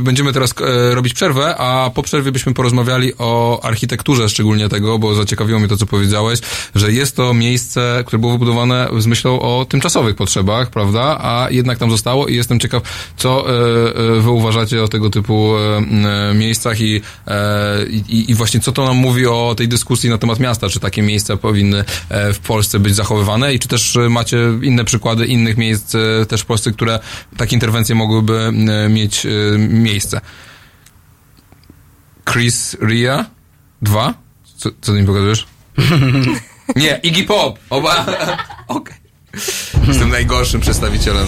Speaker 2: będziemy teraz e, robić przerwę, a po przerwie byśmy porozmawiali o architekturze szczególnie tego, bo zaciekawiło mnie to, co powiedziałeś, że jest to miejsce, które było wybudowane z myślą o tymczasowych potrzebach, prawda? A jednak tam zostało i jestem ciekaw, co e, e, wy uważacie o tego typu e, miejscach i, i, i właśnie co to nam mówi o tej dyskusji na temat miasta, czy takie miejsca powinny w Polsce być zachowywane i czy też macie inne przykłady innych miejsc też w Polsce, które takie interwencje mogłyby mieć miejsce. Chris Ria? Dwa? Co, co ty mi pokazujesz? Nie, Iggy Pop! Oba! Okej. Jestem najgorszym przedstawicielem.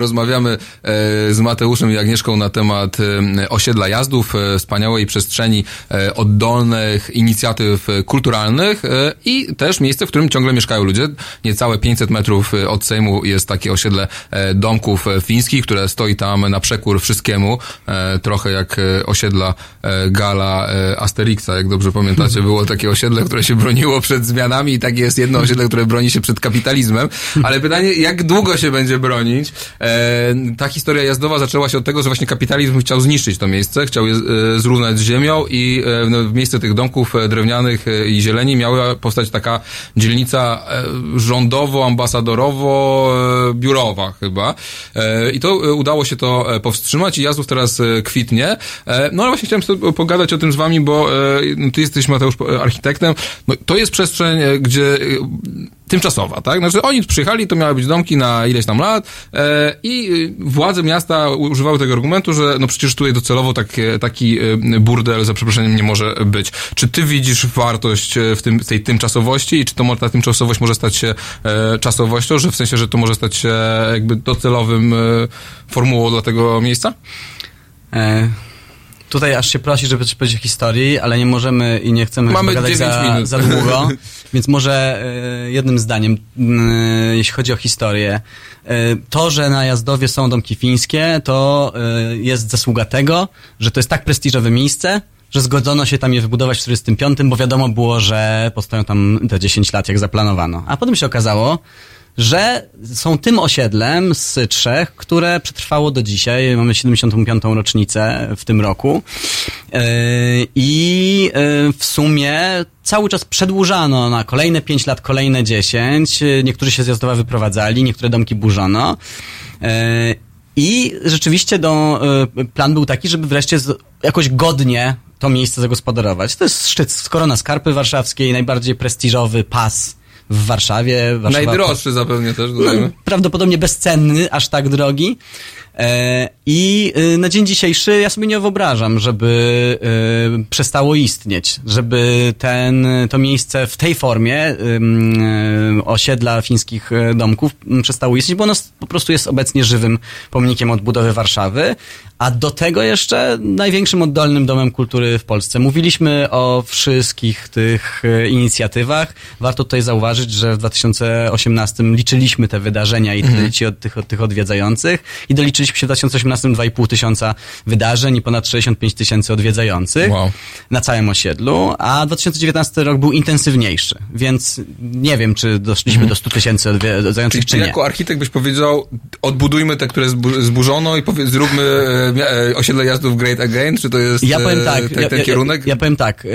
Speaker 2: Rozmawiamy e, z Mateuszem i Agnieszką na temat e, osiedla jazdów, e, wspaniałej przestrzeni oddolnych inicjatyw kulturalnych i też miejsce, w którym ciągle mieszkają ludzie. Niecałe 500 metrów od Sejmu jest takie osiedle domków fińskich, które stoi tam na przekór wszystkiemu. Trochę jak osiedla Gala Asterixa, jak dobrze pamiętacie, było takie osiedle, które się broniło przed zmianami i tak jest jedno osiedle, które broni się przed kapitalizmem. Ale pytanie, jak długo się będzie bronić? E, ta historia jazdowa zaczęła się od tego, że właśnie kapitalizm chciał zniszczyć to miejsce, chciał je e, zrównać z ziemią i e, no, w miejsce tych domków drewnianych i zieleni miała powstać taka dzielnica rządowo-ambasadorowo-biurowa chyba. I to udało się to powstrzymać i jazdów teraz kwitnie. No ale właśnie chciałem pogadać o tym z wami, bo ty jesteś Mateusz architektem. No, to jest przestrzeń, gdzie tymczasowa, tak? Znaczy oni przyjechali, to miały być domki na ileś tam lat e, i y, władze miasta używały tego argumentu, że no przecież tutaj docelowo takie, taki y, burdel, za przeproszeniem, nie może być. Czy ty widzisz wartość e, w tym, tej tymczasowości i czy to, ta tymczasowość może stać się e, czasowością, że w sensie, że to może stać się jakby docelowym e, formułą dla tego miejsca?
Speaker 12: E, tutaj aż się prosi, żeby coś powiedzieć o historii, ale nie możemy i nie chcemy
Speaker 2: Mamy
Speaker 12: gadać
Speaker 2: 9
Speaker 12: za,
Speaker 2: minut.
Speaker 12: za długo, więc może e, jednym zdaniem, m, jeśli chodzi o historię. E, to, że na Jazdowie są domki fińskie, to jest zasługa tego, że to jest tak prestiżowe miejsce, że zgodzono się tam je wybudować w 1945, bo wiadomo było, że postoją tam te 10 lat, jak zaplanowano. A potem się okazało, że są tym osiedlem z trzech, które przetrwało do dzisiaj. Mamy 75. rocznicę w tym roku. Yy, I yy, w sumie cały czas przedłużano na kolejne 5 lat, kolejne 10. Yy, Niektórzy się z Jazdowa wyprowadzali, niektóre domki burzono. I rzeczywiście do, plan był taki, żeby wreszcie jakoś godnie to miejsce zagospodarować. To jest szczyt z Korona Skarpy Warszawskiej, najbardziej prestiżowy pas w Warszawie. Warszawa
Speaker 2: Najdroższy zapewne też, dodajmy.
Speaker 12: no, prawdopodobnie bezcenny, aż tak drogi. E, I y, na dzień dzisiejszy ja sobie nie wyobrażam, żeby y, przestało istnieć, żeby ten, to miejsce w tej formie y, osiedla fińskich domków przestało istnieć, bo ono po prostu jest obecnie żywym pomnikiem odbudowy Warszawy, a do tego jeszcze największym oddolnym domem kultury w Polsce. Mówiliśmy o wszystkich tych inicjatywach. Warto tutaj zauważyć, że w 2018 liczyliśmy te wydarzenia i
Speaker 2: Mhm.
Speaker 12: liczy od tych, od tych odwiedzających i doliczyliśmy się w 2018 2,5 tysiąca wydarzeń i ponad 65 tysięcy odwiedzających
Speaker 2: Wow.
Speaker 12: na całym osiedlu, a 2019 rok był intensywniejszy, więc nie wiem, czy doszliśmy do 100 tysięcy odwiedzających, czy
Speaker 2: ty
Speaker 12: nie.
Speaker 2: jako architekt byś powiedział, odbudujmy te, które zbu- zburzono i powie, zróbmy e, e, osiedle jazdów Great Again, czy to jest
Speaker 12: Ja powiem
Speaker 2: e,
Speaker 12: tak,
Speaker 2: te-
Speaker 12: ja,
Speaker 2: ten
Speaker 12: ja,
Speaker 2: kierunek?
Speaker 12: Ja, ja powiem tak,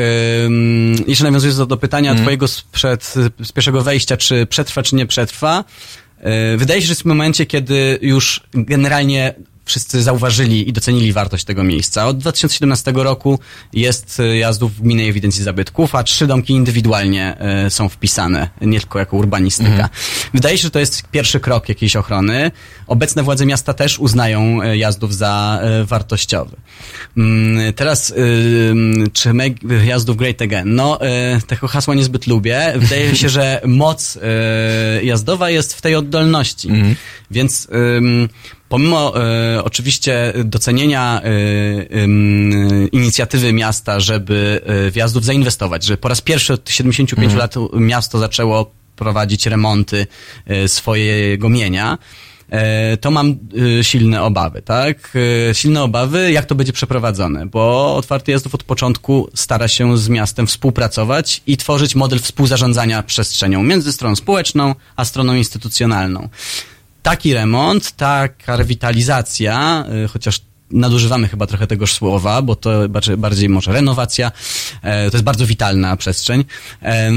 Speaker 12: ym, jeszcze nawiązując do, do pytania
Speaker 2: Mhm.
Speaker 12: twojego sprzed, z pierwszego wejścia, czy przetrwa, czy nie przetrwa, wydaje się, że jest w momencie, kiedy już generalnie wszyscy zauważyli i docenili wartość tego miejsca. Od 2017 roku jest y, jazdów w gminnej ewidencji zabytków, a trzy domki indywidualnie y, są wpisane, nie tylko jako urbanistyka.
Speaker 2: Mhm.
Speaker 12: Wydaje się, że to jest pierwszy krok jakiejś ochrony. Obecne władze miasta też uznają y, jazdów za wartościowy. Mm, Teraz, mm, czy make jazdów great again? No, tego hasła niezbyt lubię. Wydaje się, że moc jazdowa jest w tej oddolności. Więc ym, pomimo y, oczywiście docenienia y, inicjatywy miasta, żeby y, w jazdów zainwestować, że po raz pierwszy od 75
Speaker 2: Mhm.
Speaker 12: lat miasto zaczęło prowadzić remonty swojego mienia, e, to mam silne obawy, tak? Silne obawy, jak to będzie przeprowadzone, bo Otwarty Jazdów od początku stara się z miastem współpracować i tworzyć model współzarządzania przestrzenią między stroną społeczną a stroną instytucjonalną. Taki remont, taka rewitalizacja, y, chociaż nadużywamy chyba trochę tegoż słowa, bo to bardziej, może renowacja, e, to jest bardzo witalna przestrzeń, e,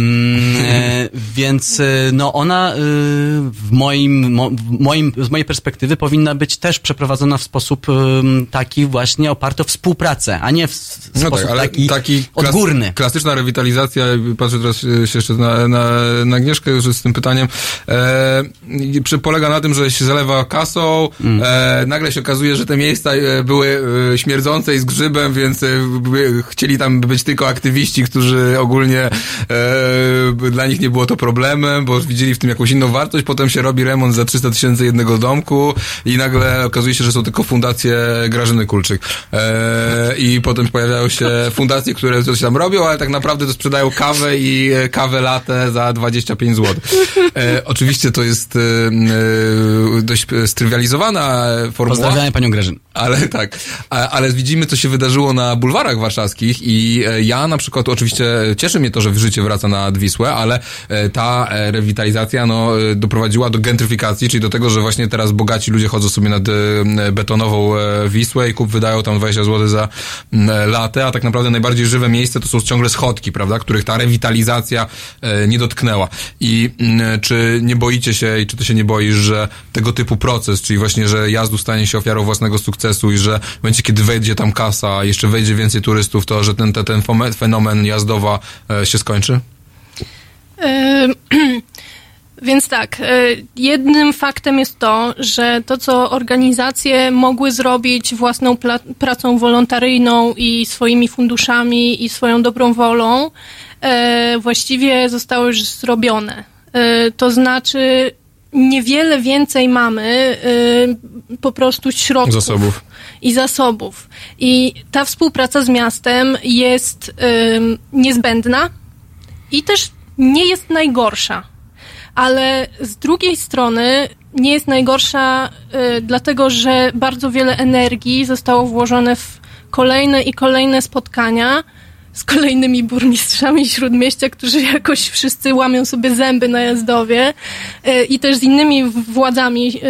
Speaker 12: więc e, no ona w moim, mo, w moim, z mojej perspektywy powinna być też przeprowadzona w sposób taki właśnie oparty o współpracę, a nie w
Speaker 2: No
Speaker 12: sposób
Speaker 2: tak, ale
Speaker 12: taki,
Speaker 2: taki klas-
Speaker 12: odgórny.
Speaker 2: Klasyczna rewitalizacja, patrzę teraz się jeszcze na, na, na Agnieszkę już z tym pytaniem, e, polega na tym, że się zalewa kasą,
Speaker 12: Mm.
Speaker 2: e, nagle się okazuje, że te miejsca e, były e, śmierdzące i z grzybem, więc e, chcieli tam być tylko aktywiści, którzy ogólnie e, dla nich nie było to problemem, bo widzieli w tym jakąś inną wartość. Potem się robi remont za 300 tysięcy jednego domku i nagle okazuje się, że są tylko fundacje Grażyny Kulczyk. I potem pojawiają się fundacje, które coś tam robią, ale tak naprawdę to sprzedają kawę i kawę latę za 25 zł. E, oczywiście to jest dość strywializowana formuła.
Speaker 12: Pozdrawiamy panią Grażynę.
Speaker 2: Ale tak, ale widzimy, co się wydarzyło na bulwarach warszawskich i e, ja na przykład oczywiście cieszy mnie to, że życie wraca nad Wisłę, ale e, ta e, rewitalizacja no, doprowadziła do gentryfikacji, czyli do tego, że właśnie teraz bogaci ludzie chodzą sobie nad betonową Wisłę i kup wydają tam 20 zł za latę, a tak naprawdę najbardziej żywe miejsce to są ciągle schodki, prawda, których ta rewitalizacja nie dotknęła. I czy nie boicie się i czy ty się nie boisz, że tego typu proces, czyli właśnie, że jazdu stanie się ofiarą własnego sukcesu i że w momencie, kiedy wejdzie tam kasa, jeszcze wejdzie więcej turystów, to że ten, ten, ten fenomen jazdowa e, się skończy?
Speaker 11: Więc tak, e, jednym faktem jest to, że to, co organizacje mogły zrobić własną pracą wolontaryjną i swoimi funduszami i swoją dobrą wolą, e, właściwie zostało już zrobione. To znaczy, niewiele więcej mamy e, po prostu środków
Speaker 2: Zasobów.
Speaker 11: i zasobów. I ta współpraca z miastem jest ym, niezbędna i też nie jest najgorsza. Ale z drugiej strony nie jest najgorsza y, dlatego, że bardzo wiele energii zostało włożone w kolejne i kolejne spotkania z kolejnymi burmistrzami śródmieścia, którzy jakoś wszyscy łamią sobie zęby na jazdowie y, i też z innymi władzami y,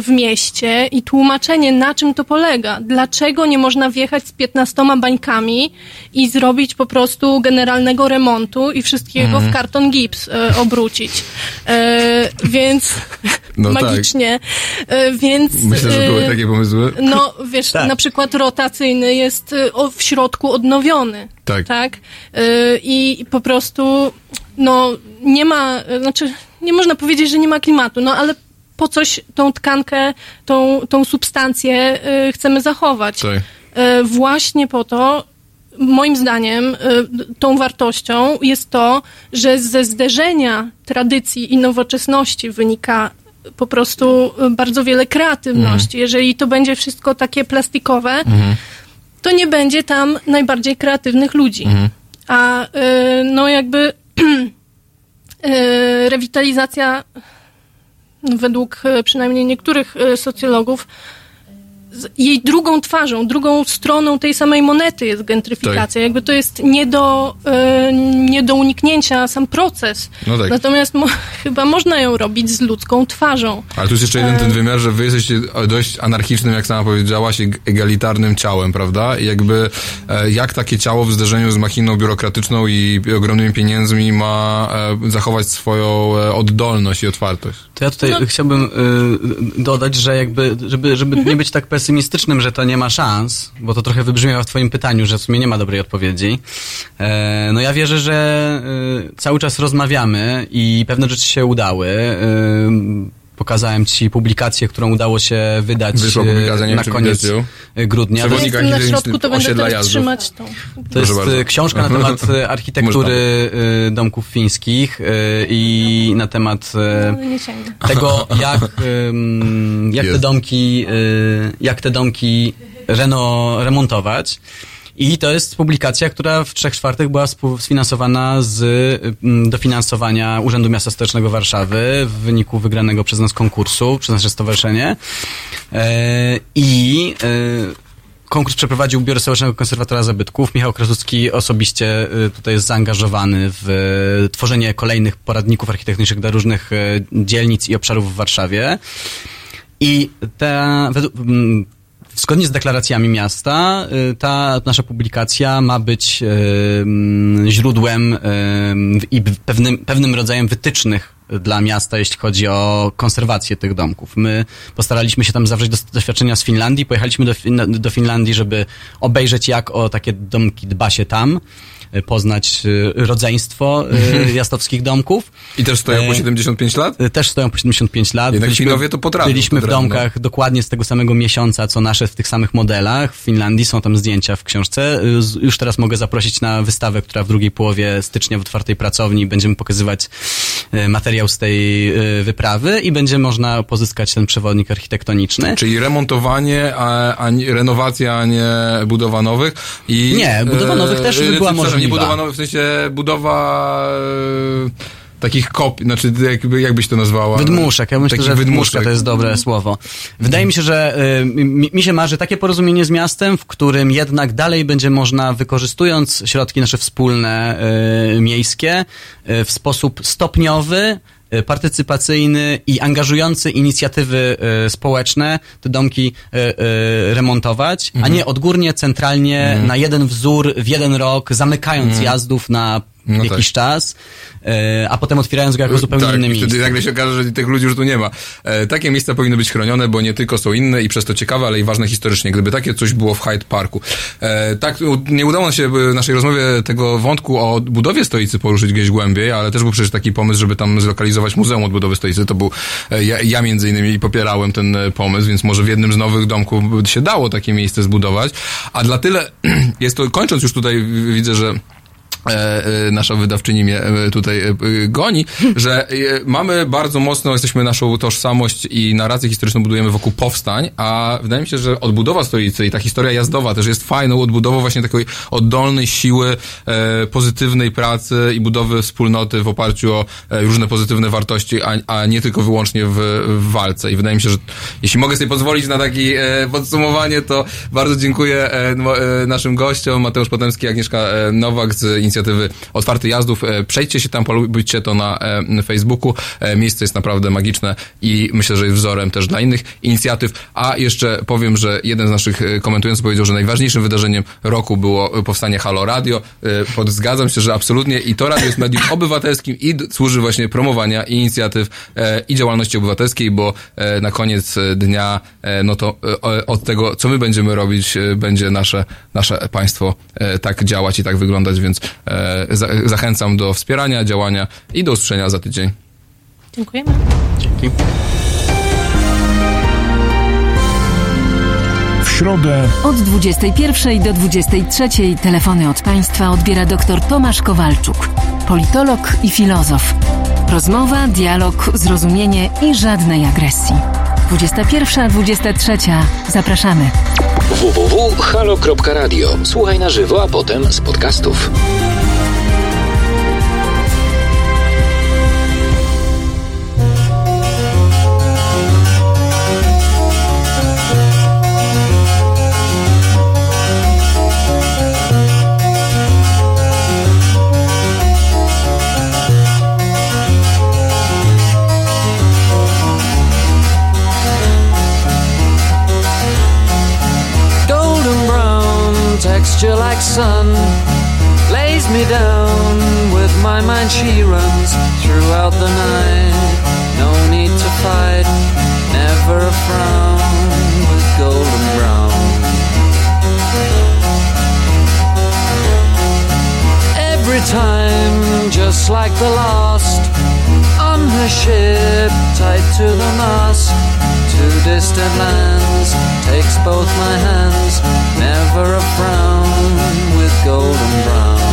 Speaker 11: w mieście i tłumaczenie na czym to polega. Dlaczego nie można wjechać z 15 bańkami i zrobić po prostu generalnego remontu i wszystkiego
Speaker 2: Mhm.
Speaker 11: w karton gips y, obrócić. Więc
Speaker 2: No tak.
Speaker 11: magicznie. Y, więc
Speaker 2: Myślę, że były takie pomysły.
Speaker 11: no, wiesz,
Speaker 2: Tak.
Speaker 11: na przykład rotacyjny jest w środku odnowiony.
Speaker 2: Tak.
Speaker 11: Tak? Y, I po prostu, no, nie ma, znaczy, nie można powiedzieć, że nie ma klimatu, no, ale po coś tą tkankę, tą, tą substancję y, chcemy zachować.
Speaker 2: Tak.
Speaker 11: Y, Właśnie po to, moim zdaniem, tą wartością jest to, że ze zderzenia tradycji i nowoczesności wynika po prostu bardzo wiele kreatywności. Jeżeli to będzie wszystko takie plastikowe,
Speaker 2: Mhm.
Speaker 11: To nie będzie tam najbardziej kreatywnych ludzi.
Speaker 2: Mhm.
Speaker 11: A y, no jakby y, rewitalizacja według y, przynajmniej niektórych socjologów jej drugą twarzą, drugą stroną tej samej monety jest gentryfikacja. Jakby to jest nie do, y, nie do uniknięcia sam proces.
Speaker 2: No tak.
Speaker 11: Natomiast mo- chyba można ją robić z ludzką twarzą.
Speaker 2: Ale tu jest jeszcze jeden
Speaker 11: E,
Speaker 2: ten wymiar, że wy jesteście dość anarchicznym, jak sama powiedziałaś, eg- egalitarnym ciałem, prawda? I jakby e, jak takie ciało w zderzeniu z machiną biurokratyczną i ogromnymi pieniędzmi ma e, zachować swoją e, oddolność i otwartość?
Speaker 12: To ja tutaj
Speaker 11: No.
Speaker 12: chciałbym y, dodać, że jakby, żeby, żeby
Speaker 11: Mhm.
Speaker 12: nie być tak pesymistycznym, że to nie ma szans, bo to trochę wybrzmiewa w twoim pytaniu, że w sumie nie ma dobrej odpowiedzi. E, no ja wierzę, że y, cały czas rozmawiamy i pewne rzeczy się udały. Pokazałem ci publikację, którą udało się wydać
Speaker 2: wiem,
Speaker 12: na koniec grudnia.
Speaker 2: Przewodnik
Speaker 11: jestem na środku, to będę teraz
Speaker 2: jazdów.
Speaker 11: trzymać tą.
Speaker 12: To jest
Speaker 2: bardzo.
Speaker 12: y, książka na temat y, architektury domków fińskich i na temat
Speaker 11: No,
Speaker 12: tego, jak, jak te
Speaker 2: Jest.
Speaker 12: domki, jak te domki reno, remontować. I to jest publikacja, która w trzech czwartych była sfinansowana z ym, dofinansowania Urzędu Miasta Stołecznego Warszawy w wyniku wygranego przez nas konkursu, przez nasze stowarzyszenie. E, I e, Konkurs przeprowadził Biuro Stołecznego Konserwatora Zabytków. Michał Krasucki osobiście y, tutaj jest zaangażowany w tworzenie kolejnych poradników architektonicznych dla różnych dzielnic i obszarów w Warszawie. I ta, według, mm, zgodnie z deklaracjami miasta, y, ta nasza publikacja ma być y, mm, źródłem y, i pewnym, pewnym rodzajem wytycznych dla miasta, jeśli chodzi o konserwację tych domków. My postaraliśmy się tam zawrzeć do, doświadczenia z Finlandii. Pojechaliśmy do, do Finlandii, żeby obejrzeć, jak o takie domki dba się tam. E, poznać e, rodzeństwo e, jastowskich domków.
Speaker 2: I też stoją po
Speaker 12: E,
Speaker 2: 75 lat?
Speaker 12: E, Też stoją po 75 lat.
Speaker 2: Jednak Finowie to potrafią,
Speaker 12: Byliśmy w domkach dokładnie z tego samego miesiąca, co nasze w tych samych modelach. W Finlandii są tam zdjęcia w książce. Y, Już teraz mogę zaprosić na wystawę, która w drugiej połowie stycznia w otwartej pracowni. Będziemy pokazywać y, materiał z tej y, wyprawy i będzie można pozyskać ten przewodnik architektoniczny.
Speaker 2: Czyli remontowanie, a, a nie, renowacja, a nie budowa nowych. I,
Speaker 12: Nie, budowa nowych też by była
Speaker 2: przepraszam, Nie
Speaker 12: możliwa.
Speaker 2: budowa nowych, w sensie budowa e, takich kopii, znaczy jakby, jak byś to nazwała?
Speaker 12: Wydmuszek, ja myślę, że wydmuszka
Speaker 2: wydmuszek.
Speaker 12: to jest dobre słowo. Wydaje mi się, że y, mi, mi się marzy takie porozumienie z miastem, w którym jednak dalej będzie można, wykorzystując środki nasze wspólne, y, miejskie, y, w sposób stopniowy, partycypacyjny i angażujący inicjatywy y, społeczne te domki y, y, remontować, a
Speaker 2: Mhm.
Speaker 12: nie odgórnie, centralnie, na jeden wzór, w jeden rok, zamykając
Speaker 2: Mhm.
Speaker 12: jazdów na
Speaker 2: No
Speaker 12: jakiś czas, y, a potem otwierając go jako zupełnie
Speaker 2: tak,
Speaker 12: inne miejsce.
Speaker 2: wtedy nagle się okaże, że tych ludzi już tu nie ma. E, takie miejsca powinny być chronione, bo nie tylko są inne i przez to ciekawe, ale i ważne historycznie. Gdyby takie coś było w Hyde Parku. E, tak, nie udało nam się w naszej rozmowie tego wątku o budowie stolicy poruszyć gdzieś głębiej, ale też był przecież taki pomysł, żeby tam zlokalizować Muzeum Odbudowy Stolicy. To był, e, ja, ja między innymi popierałem ten e, pomysł, więc może w jednym z nowych domków by się dało takie miejsce zbudować. A dla tyle jest to, kończąc już tutaj, widzę, że e, e, nasza wydawczyni mnie e, tutaj e, e, goni, że e, mamy bardzo mocno, jesteśmy naszą tożsamość i narrację historyczną budujemy wokół powstań, a wydaje mi się, że odbudowa stolicy i ta historia jazdowa też jest fajną odbudową właśnie takiej oddolnej siły, e, pozytywnej pracy i budowy wspólnoty w oparciu o e, różne pozytywne wartości, a, a nie tylko wyłącznie w, w walce. I wydaje mi się, że jeśli mogę sobie pozwolić na takie e, podsumowanie, to bardzo dziękuję e, e, naszym gościom, Mateusz Potemski, Agnieszka e, Nowak z inicjatywy Otwarty Jazdów. E, przejdźcie się tam, polubujcie to na e, Facebooku. E, miejsce jest naprawdę magiczne i myślę, że jest wzorem też dla innych inicjatyw. A jeszcze powiem, że jeden z naszych komentujących powiedział, że najważniejszym wydarzeniem roku było powstanie Halo Radio. Zgadzam się, że absolutnie i to radio jest medium obywatelskim i służy właśnie promowania inicjatyw i działalności obywatelskiej, bo na koniec dnia, no to od tego, co my będziemy robić, będzie nasze, nasze państwo tak działać i tak wyglądać, więc zachęcam do wspierania, działania i do usłyszenia za tydzień.
Speaker 11: Dziękujemy.
Speaker 12: Dzięki.
Speaker 1: W środę
Speaker 4: Od 21 do 23 telefony od państwa odbiera dr Tomasz Kowalczuk, politolog i filozof. Rozmowa, dialog, zrozumienie i żadnej agresji. 21-23. Zapraszamy.
Speaker 6: www.halo.radio. Słuchaj na żywo, a potem z podcastów.
Speaker 3: Texture like sun lays me down with my mind. She runs throughout the night. No need to fight never a frown with golden brown. Every time just like the last on her ship tied to the mast to distant lands takes both my hands never a frown with golden brown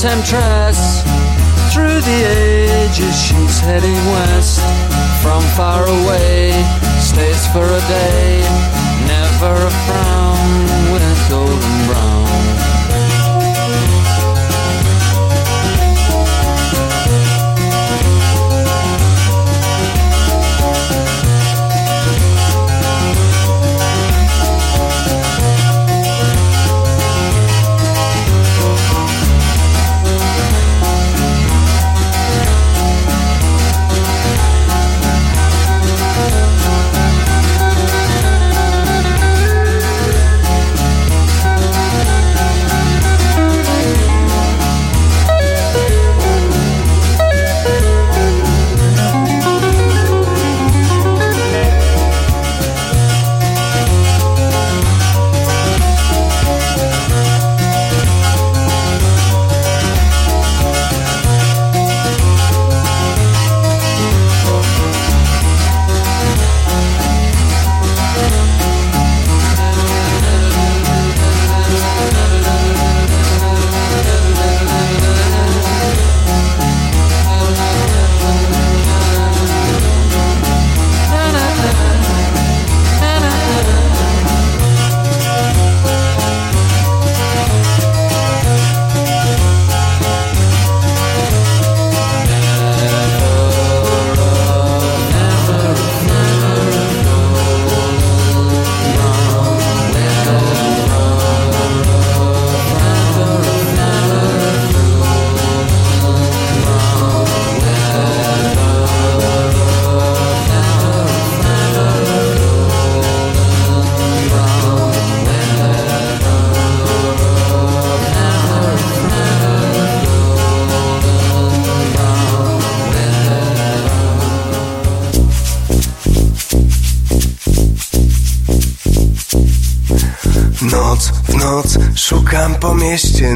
Speaker 3: temptress. Through the ages, she's heading west. From far away, stays for a day. Never a frown with golden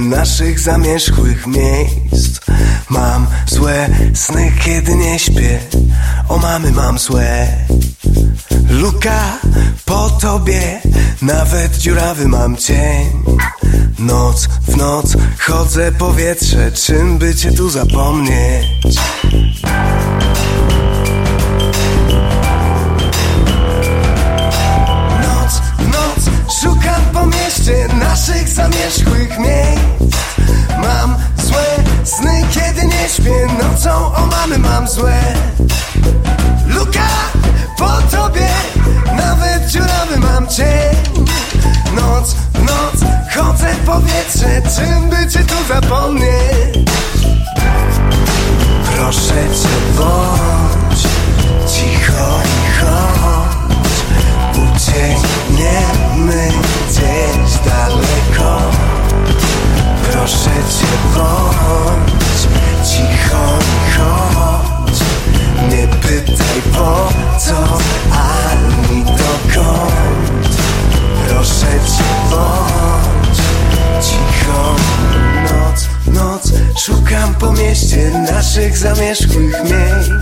Speaker 8: naszych zamierzchłych miejsc. Mam złe sny, kiedy nie śpię. O mamy mam złe. Luka po tobie Nawet dziurawy mam cień. Noc w noc chodzę powietrze Czym by cię tu zapomnieć? Mam złe. Luka po tobie Nawet dziurawy mam cień. Noc w noc chodzę w powietrze Czym by cię tu zapomnieć? Proszę cię bądź cicho i chodź. Uciekniemy gdzieś daleko. Proszę cię bądź cicho i pytaj po co ani dokąd? Proszę cię bądź cicho. Noc, noc szukam po mieście naszych zamierzchłych miejsc